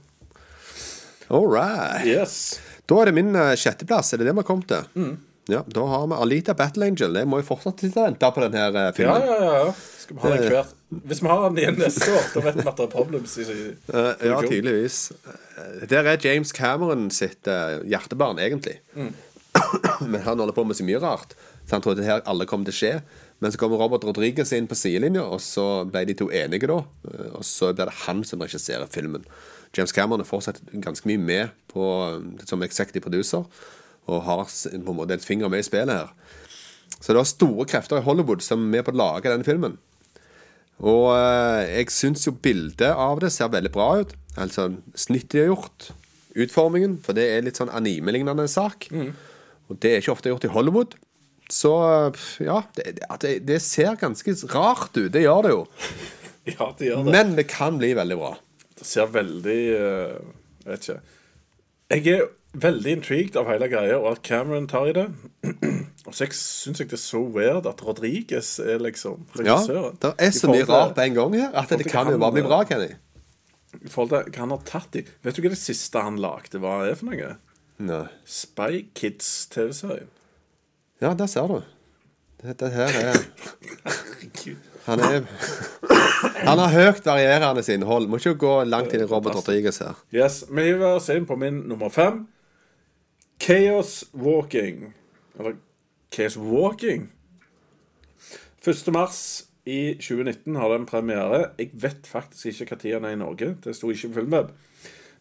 All right. Yes. Da er det min eh, sjetteplass. Er det det vi har kommet til? Mm. Ja, Da har vi Alita Battle Angel. Jeg må jo fortsatt sitte og vente på den her filmen. ja, ja. ja. Skal vi ha den hver? Hvis vi har den igjen neste år, da vet vi at det er problems i, i Eh, ja, tydeligvis. Eh, Der er James Cameron sitt eh, hjertebarn, egentlig. Mm. Men han holder på med så mye rart, så han trodde det her alle kom til å skje. Men så kommer Robert Rodriguez inn på sidelinja, og så ble de to enige, da. Eh, Og så blir det han som regisserer filmen. James Cameron er fortsatt ganske mye med på, eh, som executive producer, og har på en måte et finger med i spillet her. Så det er store krefter i Hollywood som er med på å lage denne filmen. Og eh, jeg syns jo bildet av det ser veldig bra ut. Altså snittet de har gjort. Utformingen, for det er litt sånn anime-lignende sak. Og det er ikke ofte gjort i Hollywood. Så eh, ja, det, det- det, det ser ganske rart ut. Det gjør det jo. Ja, det gjør det. Men det kan bli veldig bra. Det ser veldig eh, Jeg vet ikke. Jeg er veldig intrigued av hele greia, og at Cameron tar i det. Og så syns jeg det er så weird at Rodriguez er liksom Ja. Det er så mye rart på en gang her at det kan jo bare bli bra, Kenny. I forhold til hva han har tatt i. Vet du hva det siste han lagde, hva er for noe? Nei. Spy Kids TV-serien. Ja, der ser du. Dette her er Han er Han har høyt varierende innhold. Må ikke gå langt inn i Robert Rodriguez her. Yes, Vi hiver oss inn på min nummer fem. Chaos Walking. Eller Chaos Walking. 1. mars i 2019 har den premiere. Jeg vet faktisk ikke når den er i Norge. Det sto ikke på Filmweb.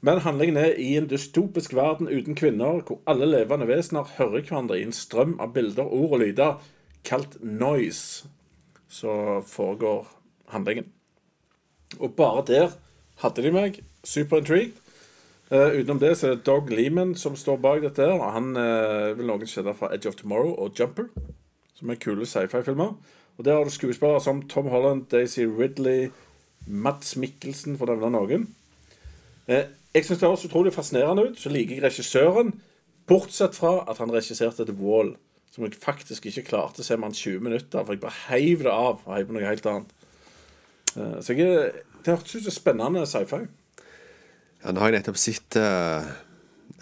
Men handlingen er i en dystopisk verden uten kvinner, hvor alle levende vesener hører hverandre i en strøm av bilder, ord og lyder, kalt noise, så foregår handlingen. Og bare der hadde de meg super intrigued. Uh, utenom det så er det Dog Lehman som står bak dette. og Han uh, vil noen kjenne fra Edge of Tomorrow og Jumper, som er kule sci-fi-filmer. Og Der har du skuespillere som Tom Holland, Daisy Ridley, Mats Mikkelsen, for å nevne noen. Uh, jeg syns det høres utrolig fascinerende ut. Så liker jeg regissøren, bortsett fra at han regisserte The Wall, som jeg faktisk ikke klarte å se mer enn 20 minutter, for jeg bare heiv det av og heiv på noe helt annet. Så jeg, det hørtes ut som spennende sci-fi. Ja, nå har jeg nettopp sett uh,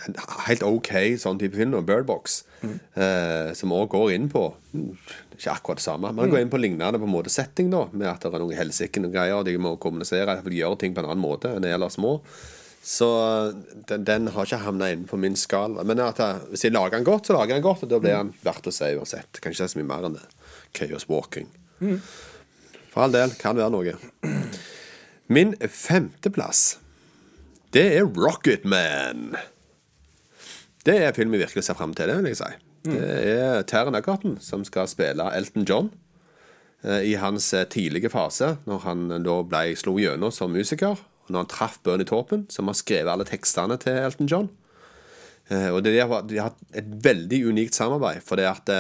en helt OK sånn type film, Birdbox, mm. uh, som òg går inn på mm, Ikke akkurat det samme, men mm. går inn på lignende på en måte setting, da, med at det er noen helsike og greier, og de må kommunisere, de gjør ting på en annen måte enn de ellers må. Så den, den har ikke havna innenfor min skala. Men at jeg, hvis jeg lager den godt, så lager jeg den godt, og da blir den verdt å se uansett. Kanskje det er så mye mer enn det. Chaos Walking. Mm. For all del, kan være noe. Min femteplass det er Rocketman. Det er film vi virkelig ser fram til. Det vil jeg si. Det er Terren Egerton som skal spille Elton John eh, i hans eh, tidlige fase, når han da ble slo gjennom som musiker. Og når han traff Bernie Torpen, som har skrevet alle tekstene til Elton John. Eh, og De har, de har et veldig unikt samarbeid, for det at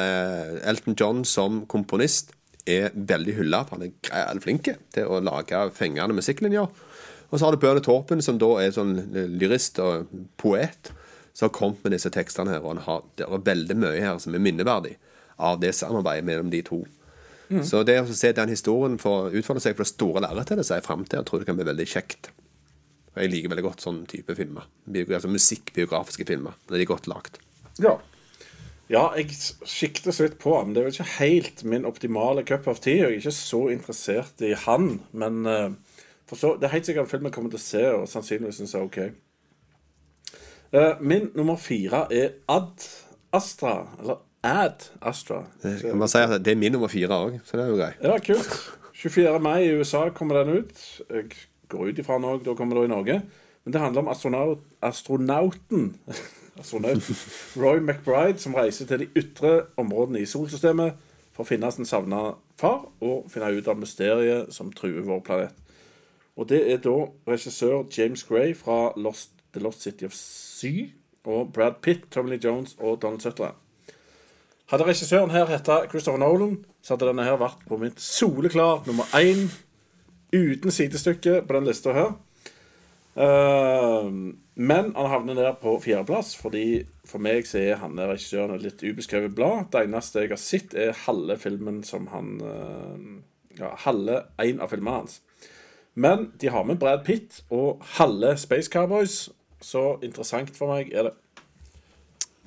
Elton John som komponist er veldig hylla, han er flink til å lage fengende musikklinjer. Og så har du Bjørne Torpen, som da er sånn lyrist og poet, som har kommet med disse tekstene her. Og har, det er veldig mye her som er minneverdig av det samarbeidet mellom de to. Mm. Så det å se den historien få utfolde seg på det store lerretet, ser jeg fram til. Jeg tror det kan bli veldig kjekt. Og jeg liker veldig godt sånn type filmer. Altså Musikkbiografiske filmer. Når de er godt lagd. Ja. ja, jeg så vidt på ham. Det er vel ikke helt min optimale cup of tea. Jeg er ikke så interessert i han, men uh, for så, Det er helt sikkert en film jeg kommer til å se, og sannsynligvis syns jeg er OK. Uh, min nummer fire er Ad Astra. Eller Ad Astra. Det, kan man si at Det er min nummer fire òg, så det er jo greit. Ja, kult. 24. mai i USA kommer den ut. Jeg går ut ifra nå, da kommer det i Norge. Men det handler om astronaut, astronauten astronaut Roy McBride, som reiser til de ytre områdene i solsystemet for å finne sin savna far og finne ut av mysteriet som truer vår planet. Og det er da regissør James Gray fra Lost, The Lost City of Sea og Brad Pitt, Tommy Jones og Donald Sutherland. Hadde regissøren her heta Christopher Nolan, så hadde denne her vært på mitt soleklar nummer én uten sidestykke på den lista her. Uh, men han havner der på fjerdeplass, fordi for meg så er han regissøren et litt ubeskrevet blad. Det eneste jeg har sett, er halve filmen som han uh, Ja, halve én av filmene hans. Men de har med Brad Pitt og halve Space Cowboys. Så interessant for meg er det.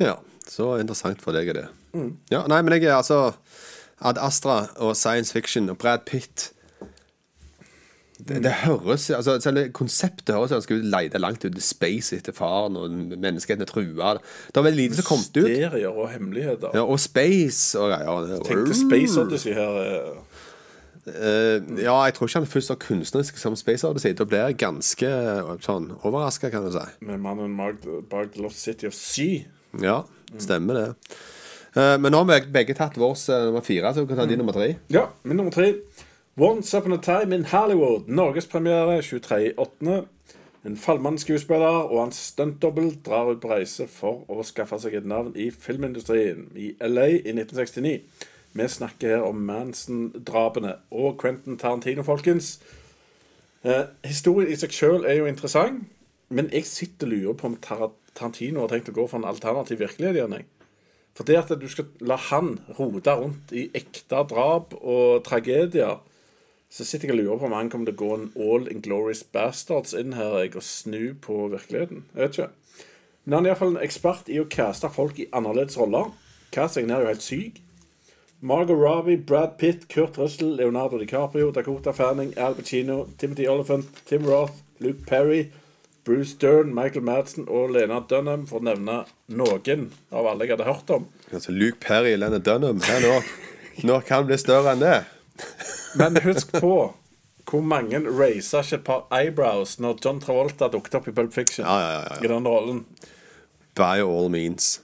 Ja, så interessant for deg er det. Mm. Ja, nei, men jeg er altså Ad Astra og science fiction og Brad Pitt det, det høres altså, Selve konseptet høres ut som skal leide langt ut i space etter faren, og menneskeheten er trua. Det er veldig lite som kom ut. Mysterier og hemmeligheter. Ja, og space og greier. Ja, Tenk til Space Odyssey her. Eh. Uh, ja, jeg tror ikke han først var kunstnerisk som Space Odyssey. Da blir jeg ganske sånn overraska, kan du si. Med mannen bak Lost City of Sea. Ja, stemmer det. Uh, men nå har vi begge tatt vår uh, nummer fire, så vi kan ta mm. din nummer tre. Ja, min nummer tre. Once Upon a Time in Hollywood. Norgespremiere 23.8. En falmende skuespiller og hans stuntdobbel drar ut på reise for å skaffe seg et navn i filmindustrien i LA i 1969. Vi snakker her om Manson-drapene og Quentin Tarantino, folkens. Eh, historien i seg sjøl er jo interessant, men jeg sitter og lurer på om Tarantino har tenkt å gå for en alternativ virkelighet igjen. For det at du skal la han rote rundt i ekte drap og tragedier, så sitter jeg og lurer på om han kommer til å gå en all inglorious bastards inn her og snu på virkeligheten. Jeg vet ikke. Men han er iallfall en ekspert i å caste folk i annerledes roller. Castingen er jo helt syk. Margot Robbie, Brad Pitt, Kurt Russell, Leonardo DiCaprio, Dakota Fanning, Al Pacino, Timothy Oliphant, Tim Roth, Luke Perry, Bruce Dern, Michael Madsen og Lena Dunham, for å nevne noen av alle jeg hadde hørt om. Altså Luke Perry, og Lena Dunham her nå. Når kan bli større enn det. Men husk på hvor mange raisa ikke et par eyebrows når John Travolta dukket opp i Pulp Fiction. Ja, ja, ja, ja. I den rollen. By all means.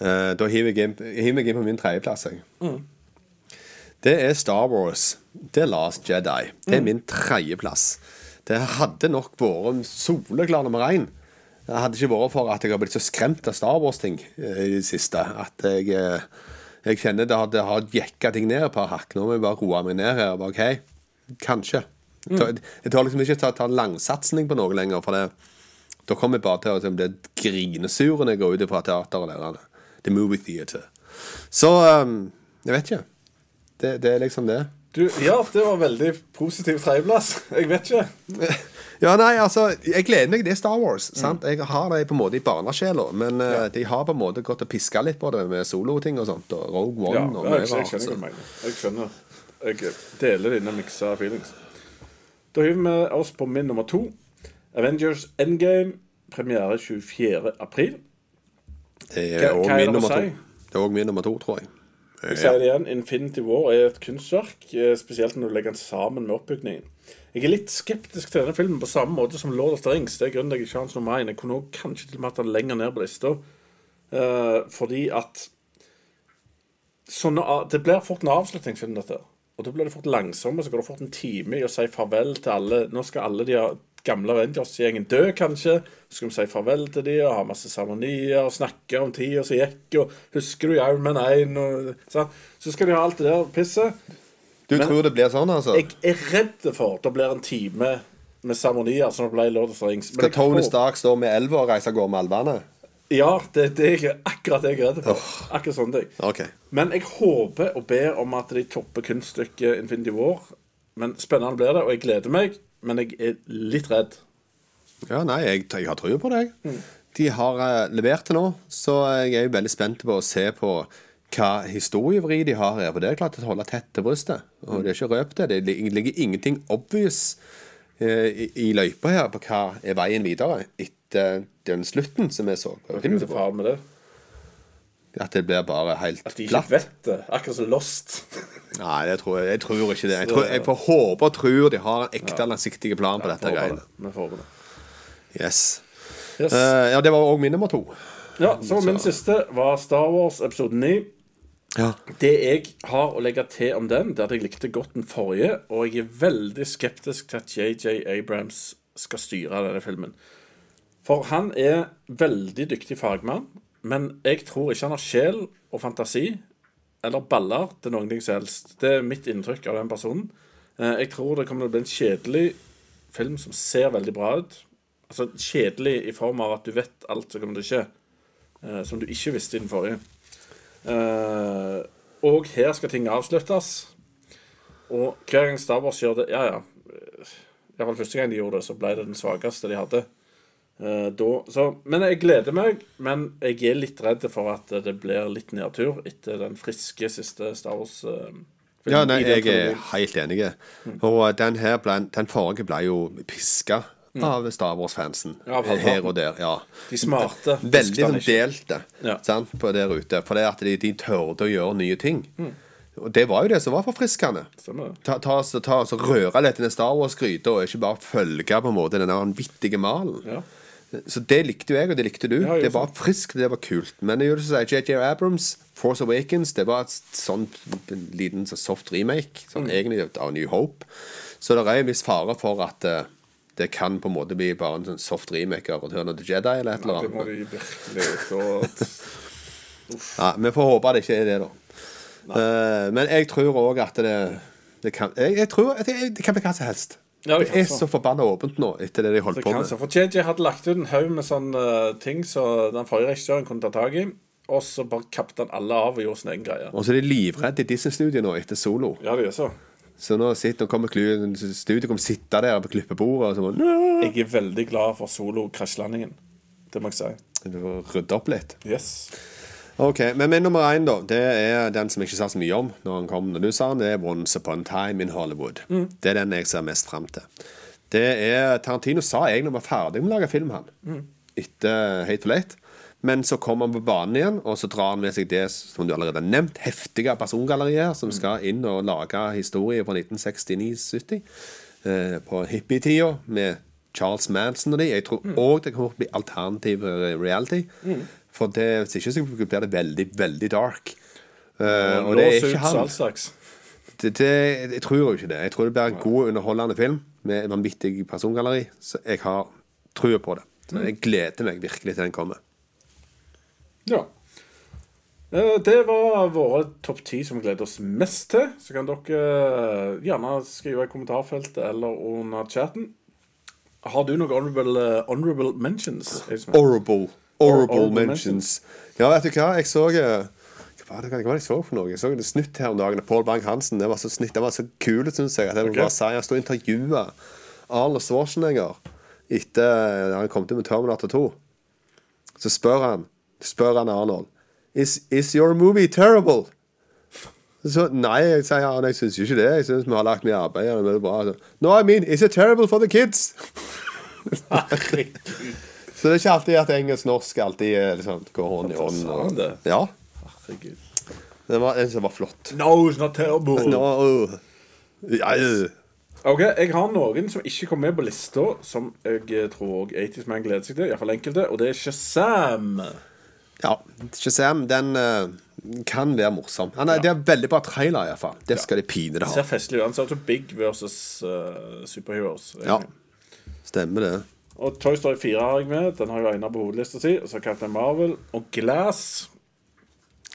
Eh, da hiver jeg inn, hiver jeg inn på min tredjeplass. Mm. Det er Star Wars. The Last Jedi. Det er min tredjeplass. Det hadde nok vært soleklar nummer én. Det hadde ikke vært for at jeg har blitt så skremt av Star Wars-ting eh, i det siste. At jeg, eh, jeg kjenner det har, det har jekka ting ned et par hakk. Nå må jeg bare roe meg ned her. Bare, OK, kanskje. Jeg tør- Jeg tør liksom ikke ta, ta langsatsing på noe lenger. For det, da kommer jeg bare til å bli grinesur når jeg går ut fra teateret. Der, The movie theater. Så um, jeg vet ikke. Det, det er liksom det. Du, ja, det var veldig positiv tredjeplass. Jeg vet ikke. Ja, nei, altså, jeg gleder meg. Det er Star Wars. sant? Jeg har det på en måte i barnesjela, men eh, de har på en måte gått og piska litt på det med soloting og sånt. Og Rogue One Ja, og mye jeg, jeg skjønner. Jeg skjønner. Jeg deler dine miksa feelings. Da hiver vi oss på min nummer to. Avengers Endgame. Premiere 24. april. Det er òg min nummer to. Det er òg min nummer to, tror jeg. Jeg sier det igjen, Infinity War er et kunstverk, eh, spesielt når du legger den sammen med oppbygningen. Jeg er litt skeptisk til denne filmen på samme måte som Lord of the Rings. Det er grunnen til at jeg ikke har nummer én. Jeg kunne også kanskje til og med hatt den lenger ned på lista. Eh, fordi at sånne, Det blir fort en avslutningsfilm, dette. Og da blir det fort langsomme, så går det fort en time i å si farvel til alle Nå skal alle de gamle Avengers-gjengen dø, kanskje. Så skal vi si farvel til dem og ha masse seremonier og snakke om tida som gikk, og husker du Iron Man 1? Og, så, så skal de ha alt det der pisset. Du Men- tror det blir sånn, altså? Jeg er redd for at det blir en time med seremonier, som det ble i Lord of the Rings. Men Skal Tony Stark stå med elva og reise av gårde med alvene? Ja, det, det er akkurat det jeg er redd for. Akkurat sånne ting. Okay. Men jeg håper og ber om at de topper kunststykket Infinity War. Men spennende blir det, og jeg gleder meg. Men jeg er litt redd. Ja, nei, jeg, jeg har trua på deg. Mm. De har uh, levert til nå, så jeg er jo veldig spent på å se på hva historievri de har her. For det er klart å holde tett til brystet. Og det er ikke røpt det. Det ligger ingenting obvious uh, i, i løypa her på hva er veien videre etter den slutten som vi så. Hva er faren med det? At det blir bare helt platt. At de ikke platt. vet det. Akkurat som Lost. Nei, jeg tror jeg, tror ikke det. Jeg, tror, jeg får håpe og tror de har en ekte langsiktig plan på dette greiene. Vi får det. Yes. Yes. Uh, ja, det var òg min nummer to. Ja, så min siste var Star Wars episode 9. Ja. Det jeg har å legge til om den, det er at jeg likte godt den forrige, og jeg er veldig skeptisk til at JJ Abrams skal styre denne filmen. For han er veldig dyktig fagmann, men jeg tror ikke han har sjel og fantasi eller baller til noen ting som helst. Det er mitt inntrykk av den personen. Eh, Jeg tror det kommer til å bli en kjedelig film som ser veldig bra ut. Altså kjedelig i form av at du vet alt som kommer til å skje, eh, som du ikke visste i den forrige. Eh, og her skal ting avsluttes. Og hver gang Star Wars gjør det Ja, ja. Iallfall første gang de gjorde det, så ble det den svakeste de hadde. Eh, da, så, men jeg gleder meg. Men jeg er litt redd for at det blir litt nedtur etter den friske siste Star Wars-filmen. Ja, nei, jeg er helt enig. Og den her ble, den forrige ble jo piska av Star Wars-fansen. Ja, her og der. ja De smarte Veldig sånn delte Ja. sant, på der ute. For det at de, de tørde å gjøre nye ting. Mm. Og det var jo det som var forfriskende. Ta. Ta, ta, ta, Røre litt i den Star Wars-gryta, og ikke bare følge på en måte den vanvittige malen. Ja. Så det likte jo jeg, og det likte du. Ja, det var friskt, det var kult. Men det gjør det JJ Abrams, Force Awakens, det var et sånn en liten så soft remake. Mm. Sånn egentlig av New Hope. Så det er en viss fare for at uh, det kan på en måte bli bare en sånn soft remake av Return of the Jedi eller et eller Det må annet. de virkelig så Ja, vi får håpe det ikke er det, da. Uh, men jeg tror òg at det, det kan jeg, jeg tror at det, det kan bli hva som helst. Ja, det det er så. så forbanna åpent nå etter det de holdt Det på med. så. For JJ hadde lagt ut en haug med sånne ting som den forrige regissøren kunne ta tak i. Og så bare kappet han alle av og gjorde sin egen greie. Og så er de livredde i Disney-studio nå etter Solo. Ja, det gjør så. Så nå sitter, nå kommer studiet kommer sitte der på klippebordet og så! Jeg er veldig glad for solo-krasjlandingen. Det må jeg si. Du får rydde opp litt. Yes. Ok, Men min nummer én, da, det er den som jeg ikke sa så mye om når han kom når du sa den. Det er Once Upon a Time in Hollywood. Det er den jeg ser mest fram til. Det er Tarantino sa egentlig han var ferdig med å lage film, han. Etter Hate for Late. Men så kommer han på banen igjen, og så drar han med seg det som du allerede har nevnt, heftige persongallerier som skal inn og lage historie på 1969-70. Eh, på hippietida med Charles Manson og de. Jeg tror òg det kommer til å bli alternativ reality. reality. For det, hvis ikke så blir det veldig, veldig dark. Uh, og det er ikke han. Det, det, jeg tror jo ikke det. Jeg tror det blir en god, underholdende film med vanvittig persongalleri. Så jeg har trua på det. Så jeg gleder meg virkelig til den kommer. Ja. Eh, Det var våre topp ti som vi gleder oss mest til. Så kan dere eh, gjerne skrive i kommentarfeltet eller under chatten. Har du noen honorable, honorable mentions? Espen? Horrible. Mentions. Ja, vet du hva? Jeg så eh, Hva var det, jeg så for noe? Jeg så det snutt her om dagen. Paul Bang-Hansen. Det var så snitt, det var så kult, syns jeg. At jeg okay. Ok. bare si Han sto og intervjua Arnold Schwarzenegger etter han kom til med Terminator 2. Så spør han Spør han Arnold Is, is your movie terrible? Så, nei, jeg sier han, jeg syns jo ikke det. Jeg syns vi har lagt mye arbeid. det er bra. Så, no, I mean, is it terrible for the kids? Herregud. Så det er ikke alltid at engelsk-norsk alltid eh, liksom, går hånd i hånd. Og, det? Ja, Herregud. det var en som var flott. No, it's not terrible. No. øh. Ok, Jeg har noen som ikke kom med på lista, som jeg eh, tror 80's Man gleder seg til. Iallfall enkelte. Og det er Shazam. ja, Shazam, den øh, kan være morsom. Han er, Det er veldig bra trailer, iallfall. Det skal de pine det ha. festlig ut. Han ser ut som Big versus uh, Superheroes. Ja, stemmer det. Og Toy Story 4 har jeg med. Den har jo Einar på hovedlista si. Og så Captain Marvel. Og Glass.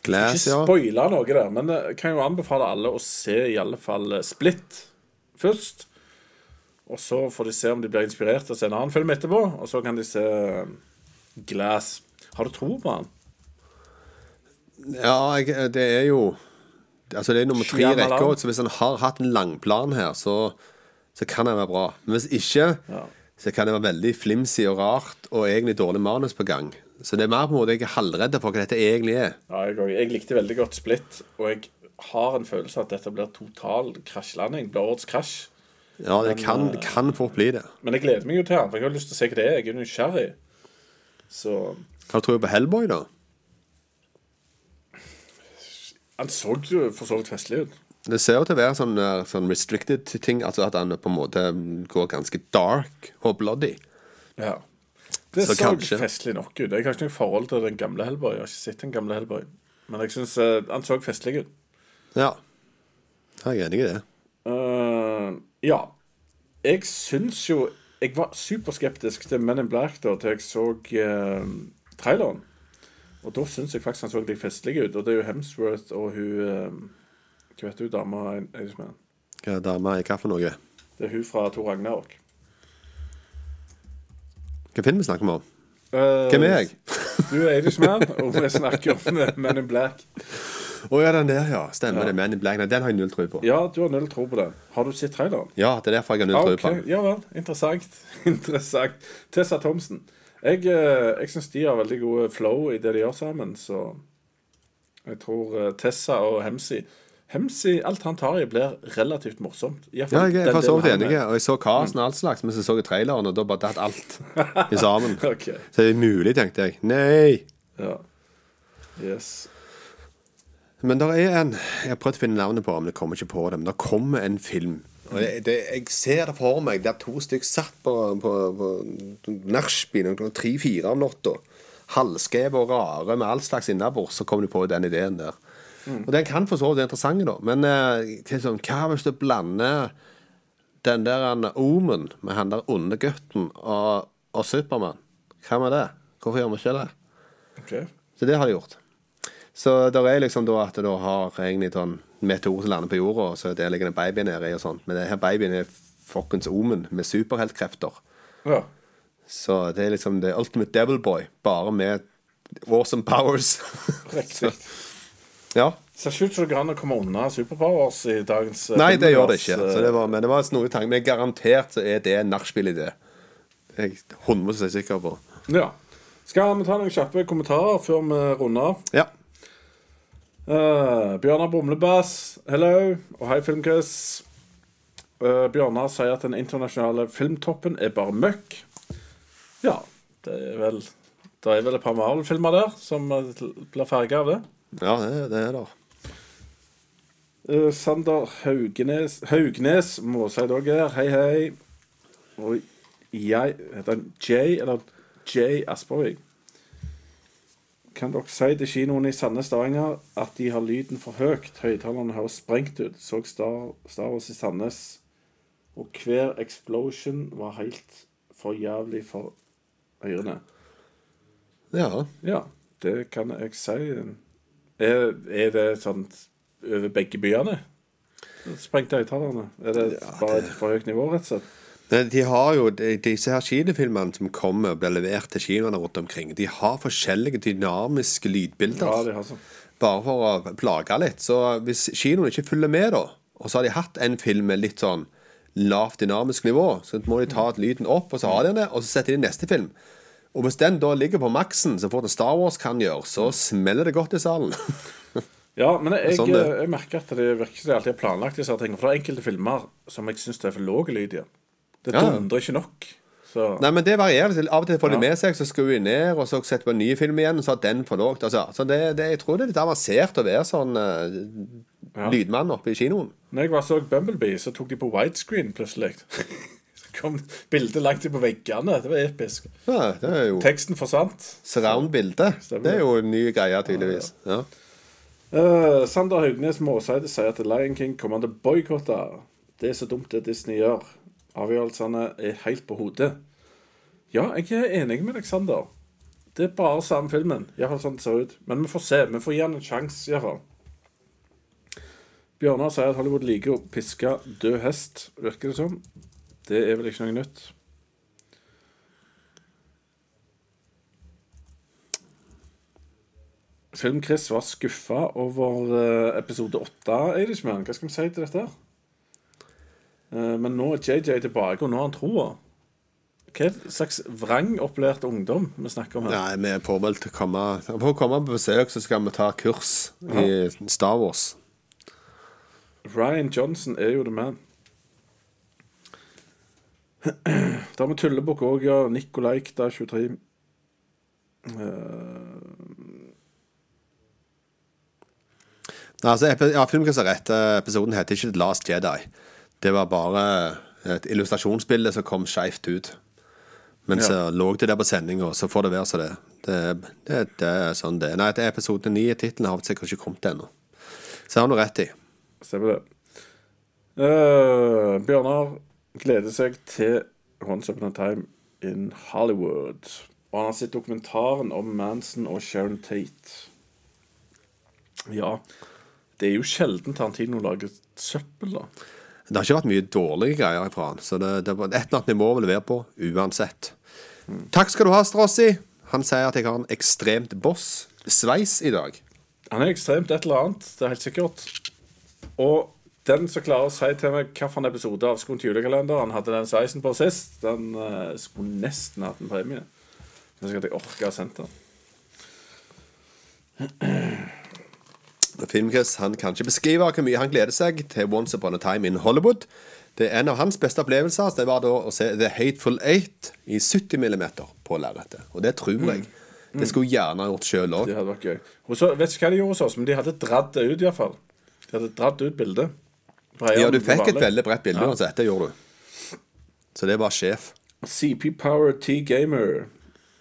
Glass, Ikke ja. noe der, men jeg kan jo anbefale alle å se i alle fall eh, Split først. Og så får de se om de blir inspirert til å se en annen film etterpå. Og så kan de se eh, Glass. Har du tro på han? Ja, jeg, det er jo Altså, det er nummer tre i rekka, så hvis han har hatt en langplan her, så, så kan han være bra. Men hvis ikke, Ja. Så kan det være veldig flimsy og rart, og egentlig dårlig manus på gang. Så det er mer på en måte jeg er halvredd for hva dette egentlig er. Ja, jeg, jeg likte veldig godt Split, og jeg har en følelse av at dette blir total krasjlanding. Blir årets krasj. Ja, det kan, det kan fort bli det. Men jeg gleder meg jo til han, for jeg har lyst til å se hva det er. Jeg er nysgjerrig. Så Hva tror du på Hellboy, da? Han så jo for så vidt festlig ut. Det ser jo til å være sånn, eh, sånn restricted ting, altså at han på en måte går ganske dark og bloody. Ja. Det Så så, festlig nok ut. Jeg har ikke noe forhold til den gamle Hellboy. Jeg har ikke sett den gamle Hellboy. Men jeg syns han så festlig ut. Ja. Jeg er enig i det. Uh, ja. Jeg syns jo Jeg var superskeptisk til Men in Black da til jeg så uh, traileren. Og da syns jeg faktisk han så litt festlig ut. Og det er jo Hemsworth og hun uh, Hva vet du, dama i Irishman? Hva er dama i hva for noe? Det er hun fra Tor Ragnarok. Hva film vi snakker vi om? Eh, Hvem er jeg? Du er Irishman, og vi snakker om eh, Men in Black. Å ja, den der, ja. Stemmer det. Men in Black. Nei, den har jeg null tro på. Ja, du har null tro på den. Har du sett traileren? Ja, det er derfor jeg har null tro på den. Ja vel. Interessant. Interessant. Tessa Thomsen. Jeg, eh, jeg syns de har veldig gode flow i det de gjør sammen, så jeg tror eh, Tessa og Hemsi Hemsi, alt han tar i, blir relativt morsomt. I Ja, jeg er for så vidt enig. Og jeg så casten og alt slags, men så så jeg traileren, og da bare datt alt i sammen. okay. Så det er mulig, tenkte jeg. Nei! ja. Yes. Men der er en Jeg har prøvd å finne navnet på, men jeg kommer ikke på det. Men det kommer en film. Og det, det, jeg ser det for meg. Det er to stykker satt på, på, på nachspiel klokka tre-fire om natta. Halvskeve og rare med all slags innabords. Så kommer de på den ideen der. Og den kan for så vidt være interessant, da. Men sånn, hva hvis du blander den der han Omen med han der onde gutten og, og Supermann? Hva med det? Hvorfor gjør vi ikke det? Okay. Så det har de gjort. Så det er liksom da at du har egentlig sånn meteor som lander på jorda, og så der ligger det en baby nedi og sånt. Men det her babyen er fuckings omen med superheltkrefter. Ja. Så det er liksom the ultimate devil boy, bare med awesome powers. Riktig. Ja. Ser ikke ut som det går an å komme unna superpowers i dagens eh, Nei, det gjør det ikke. eh, Så det var, men det var snodig tanke. Men garantert så er det en nachspiel-idé. Det er jeg 100 sikker på. Ja. Skal vi ta noen kjappe kommentarer før vi runder av? Ja. Uh, Bjørnar Brumlebass, hello. Og hei, Filmquiz. Uh, Bjørnar sier at den internasjonale filmtoppen er bare møkk. Ja, det er vel Det er vel et par Marvel-filmer der som eh, blir farga av det. Ja, det, det er det. Uh, Sander Haugnes, Haugnes må si dere her. Hei, hei. Og jeg Heter han Jay eller Jay Aspervik? Kan dere si til kinoen i Sandnes Stavanger at de har lyden for høyt? Høyttalerne høres sprengt ut. Så Star, Star Wars i Sandnes, og hver explosion var helt for jævlig for ørene. Ja. Ja, det kan jeg si. Er, er det sånn over begge byene? Sprengte høyttalerne? Er det bare et for høyt nivå, rett og slett? Nei, De har jo, de- Disse her kinofilmene som kommer og blir levert til kinoene rundt omkring, de har forskjellige dynamiske lydbilder. Ja, de har sånn. Bare for å plage litt. Så hvis kinoen ikke følger med, da, og så har de hatt en film med litt sånn lavt dynamisk nivå, så må de ta lyden opp, og så har de den, og så setter de neste film. Og hvis den da ligger på maksen, så får den Star Wars kan gjøre, så smeller det godt i salen. Ja, men jeg, Sånn jeg, jeg merker at det virker som de alltid har planlagt disse tingene. For det er enkelte filmer som jeg syns er for lave lyd i. Det Ja. dundrer ikke nok. Så Nei, men det varierer. Av og til får de Ja. med seg, så skrur de ned, og så setter vi en ny film igjen, og så har den for lavt. Altså, så det, det, jeg tror det er litt avansert å være sånn uh, Ja. lydmann oppe i kinoen. Når jeg var så Bumblebee, så tok de på widescreen plutselig. Kom bildet langt inn på veggene. Det var episk. Ja, det er jo Teksten forsvant. surround-bilde. Det er jo en ny greie, tydeligvis. Ja. uh, Sander Haugnes Måseide sier at Lion King kommer til å boikotte. Det er så dumt det Disney gjør. Avgjørelsene er helt på hodet. Ja, jeg er enig med Aleksander. Det er bare samme filmen. Iallfall sånn det ser ut. Men vi får se. Vi får gi han en sjanse, iallfall. Bjørnar sier at Hollywood liker å piske død hest, virker det som. Det er vel ikke noe nytt. Film-Chris var skuffa over eh, episode 8 Irishman. Hva skal vi si til dette? Eh, men nå er JJ tilbake, og nå har han troa. Hva slags vrangopplært ungdom vi snakker om her? Nei, vi er påmeldt til å komme På å komme på besøk, så skal vi ta kurs i Star Wars. Ryan Johnson er jo the man. Da har vi Tullebukk òg, ja. Nikolai er 23. Nei, Altså, ja, Filmkurs har rett. Eh, Episoden heter ikke The Last Jedi. Det var bare et illustrasjonsbilde som kom skeivt ut. Men så lå det der på sendinga, så får det være så det. Det, det, det er sånn det. Nei, det er episode ni. Tittelen har sikkert ikke kommet ennå. Så har du rett i. Stemmer det. Uh, Bjørnar gleder seg til Once Upon a Time in Hollywood. Og han har sett dokumentaren om Manson og Sharon Tate. Ja, det er jo sjelden Tarantino lager søppel, da. Det har ikke vært mye dårlige greier fra han, så det, det er et eller annet nivå å levere på uansett. Takk skal du ha, Strossi. Han sier at jeg har en ekstremt boss-sveis i dag. Han er ekstremt et eller annet, det er helt sikkert. Og den som klarer å si til meg hvilken episode av Skoen til julekalender han hadde den sveisen på sist, den uh, skulle nesten hatt en premie. Men så skal jeg orke å sende den. Filmchris han kan ikke beskrive hvor mye han gleder seg til Once Upon a Time in Hollywood. Det er En av hans beste opplevelser det var da å se The Hateful Eight i 70 mm på lerretet. Og det tror jeg. Det skulle jeg gjerne gjort sjøl òg. Hadde vet ikke hva de gjorde hos oss, men de hadde dratt det ut, iallfall. De hadde dratt ut bildet. Ja, du fikk et veldig bredt bilde uansett. Det gjorde du. Så det var sjef. CP Power T Gamer.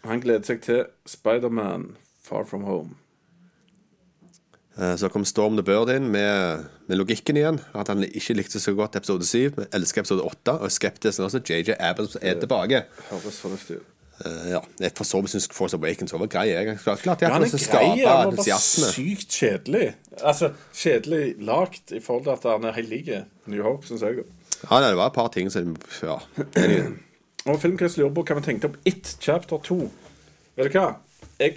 Han gleder seg til Spiderman Far From Home. Eh, Så kom Storm the Bird inn med, med logikken igjen. At han ikke likte så godt episode 7, men elsker episode 8. Og skeptisk også JJ Abbott er tilbake. Høres fornuftig ut. Eh, ja, Jeg for så vidt syns Force Awakens var grei. Jeg Klart klart Ja, jeg han er grei, han var bare sykt kjedelig. Altså, kjedelig lagt i forhold til at han er helt lik New Hope, syns jeg. Ja, det var et par ting som Ja. Og Filmkrets lurer på hva vi tenkte om It Chapter 2. Vet du hva? Jeg,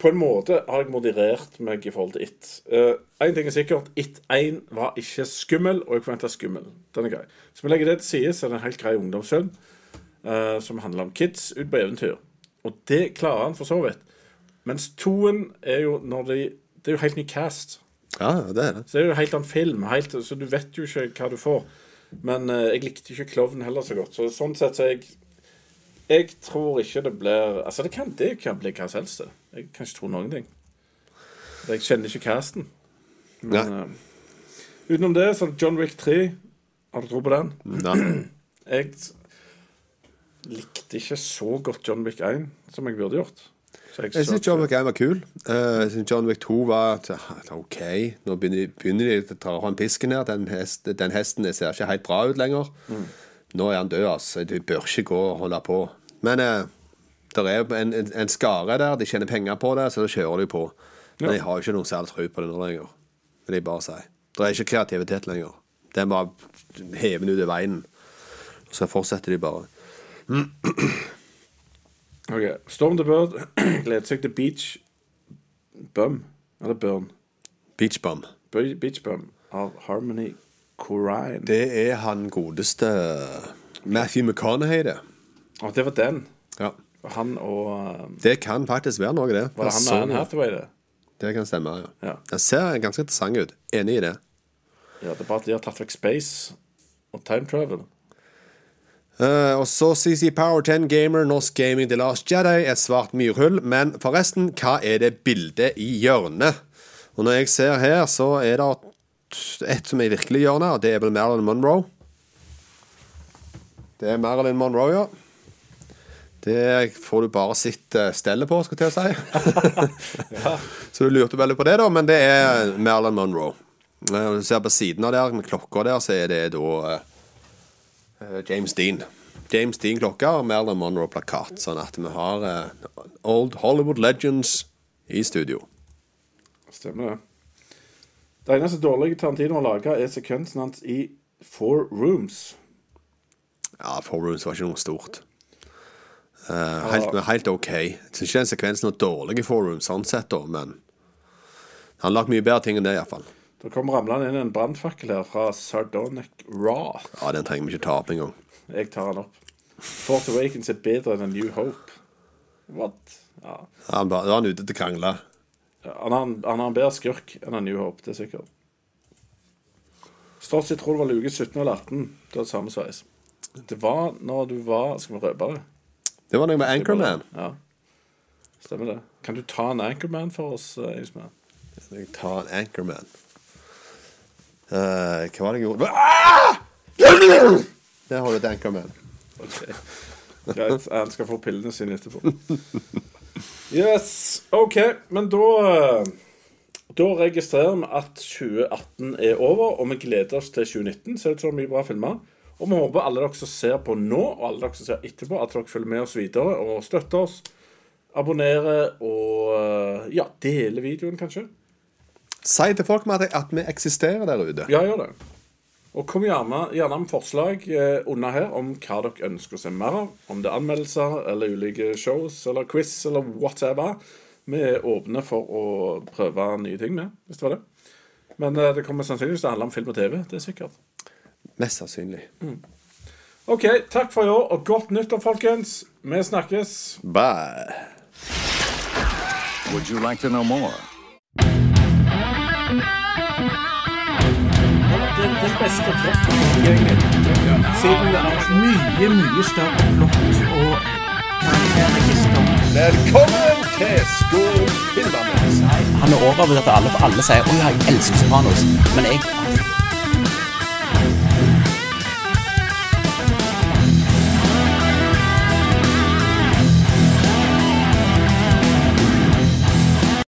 på en måte har jeg moderert meg i forhold til It. Én ting er sikkert. It 1 var ikke skummel, og jeg forventa skummel. Den er grei. Så vi legger det til side, så er det en helt grei ungdomsfilm eh, som handler om kids ut på eventyr. Og det klarer han for så vidt. Mens toen er jo når de Det er jo helt ny cast. Ja, det er det. Så er jo helt annen film, helt, så du vet jo ikke hva du får. Men uh, jeg likte ikke Klovn heller så godt. Så sånn sett så jeg Jeg tror ikke det blir Altså, det kan, det kan bli hva som helst. Jeg kan ikke tro noen ting. Jeg kjenner ikke casten. Men eh, utenom det, så John Wick 3. Har du tro på den? Nei. Jeg likte ikke så godt John Wick 1 som jeg burde gjort. Jeg så- syns John Wick 1 var kul. Eh, Jeg syns John Wick 2 var OK. Nå begynner, de å ta hånd pisken her. Den, hest, den hesten ser ikke helt bra ut lenger. Nå er han død, altså. Du bør ikke gå og holde på. Men eh, det er en, en, en skare der. De tjener penger på det, så da kjører de på. Men jeg har ikke noen særlig tro på det nå lenger. Vil jeg bare si. Det er ikke kreativitet lenger. Er bare heven ut i veien. Så fortsetter de bare. Ok, Storm the Bird gleder seg til Beach Bum. Eller Burn. Beach Bum. Beach Bum av Harmony Corrine. Det er han godeste Matthew McConaughey, det. Å, det var den. Ja. Han og um, Det kan faktisk være noe, det. Var det han og Anne. Hathaway, det? Det kan stemme, ja. Ja. Den ser ganske interessant ut. Enig i det. Ja, det er bare at de har tatt vekk space og time travel. Eh, og så CC Power 10 Gamer, Norsk Gaming The Last Jedi, et svart myrhull. Men forresten, hva er det bildet i hjørnet? Og når jeg ser her, så er det et som er virkelig hjørnet, og det er vel Marilyn Monroe. Det er Marilyn Monroe, ja. Det får du bare sitt eh, stellet på, skal jeg til å si. Så du lurte veldig på det, da, men det er Marilyn Monroe. Når Du ser på siden av der, med klokka der, så er det da eh, eh, James Dean. James Dean-klokka og Marilyn Monroe-plakat. Sånn at vi har uh, Old Hollywood Legends i studio. Stemmer det. Det eneste dårlige Tarantino har laga, er sekvensen hans i Four Rooms. Ja, Four Rooms var ikke noe stort. Uh, helt, helt OK. Jeg syns ikke den sekvensen var dårlig i Four Rooms, sånn sett, da, men han har lagt mye bedre ting enn det, iallfall. Det kom ramlende inn en brannfakkel her fra Sardonic Raw. Ja, den trenger vi ikke ta opp engang. Jeg tar den opp. Fort Awakens er bedre enn A New Hope. What? Ja. Han ba- er han ute til å krangle. Han han har en bedre skurk enn A New Hope, det er sikkert. Stort sett tror det var luke 17 eller 18. Du hadde samme sveis. Det var når du var Skal vi røpe det? Det var noe med Anchorman. Ja. Stemmer det. Kan du ta en Anchorman for oss, eh, Ismail? Jeg tar en Anchorman. Eh, hva var det jeg gjorde ah! Det har du et med Ok. Greit. Han skal få pillene sine etterpå. Yes. OK, men da eh, Da registrerer vi at 2018 er over, og vi gleder oss til 2019. Ser ut som mye bra filmer. Og vi håper alle dere som ser på nå, og alle dere som ser etterpå, at dere følger med oss videre og støtter oss. Abonnerer og eh, ja, deler videoen, kanskje. Si til folk med at, vi eksisterer der ute. Ja, gjør det. Og kom gjerne, gjerne med forslag eh, under her om hva dere ønsker å se mer av. Om det er anmeldelser eller ulike shows eller quiz eller whatever. Vi er åpne for å prøve nye ting med, hvis det var det. Men eh, det kommer sannsynligvis til å handle om film og TV. Det er sikkert. Mest sannsynlig. OK, takk for i år, og godt nyttår, folkens. Vi snakkes. Bye. Would you like to know more? Den beste plotten Siden det er mye, mye større plott og karakterregister. Velkommen til Skål Filmerne. Han er overbevist at alle, alle sier 'Å ja, jeg elsker Sopranos', men jeg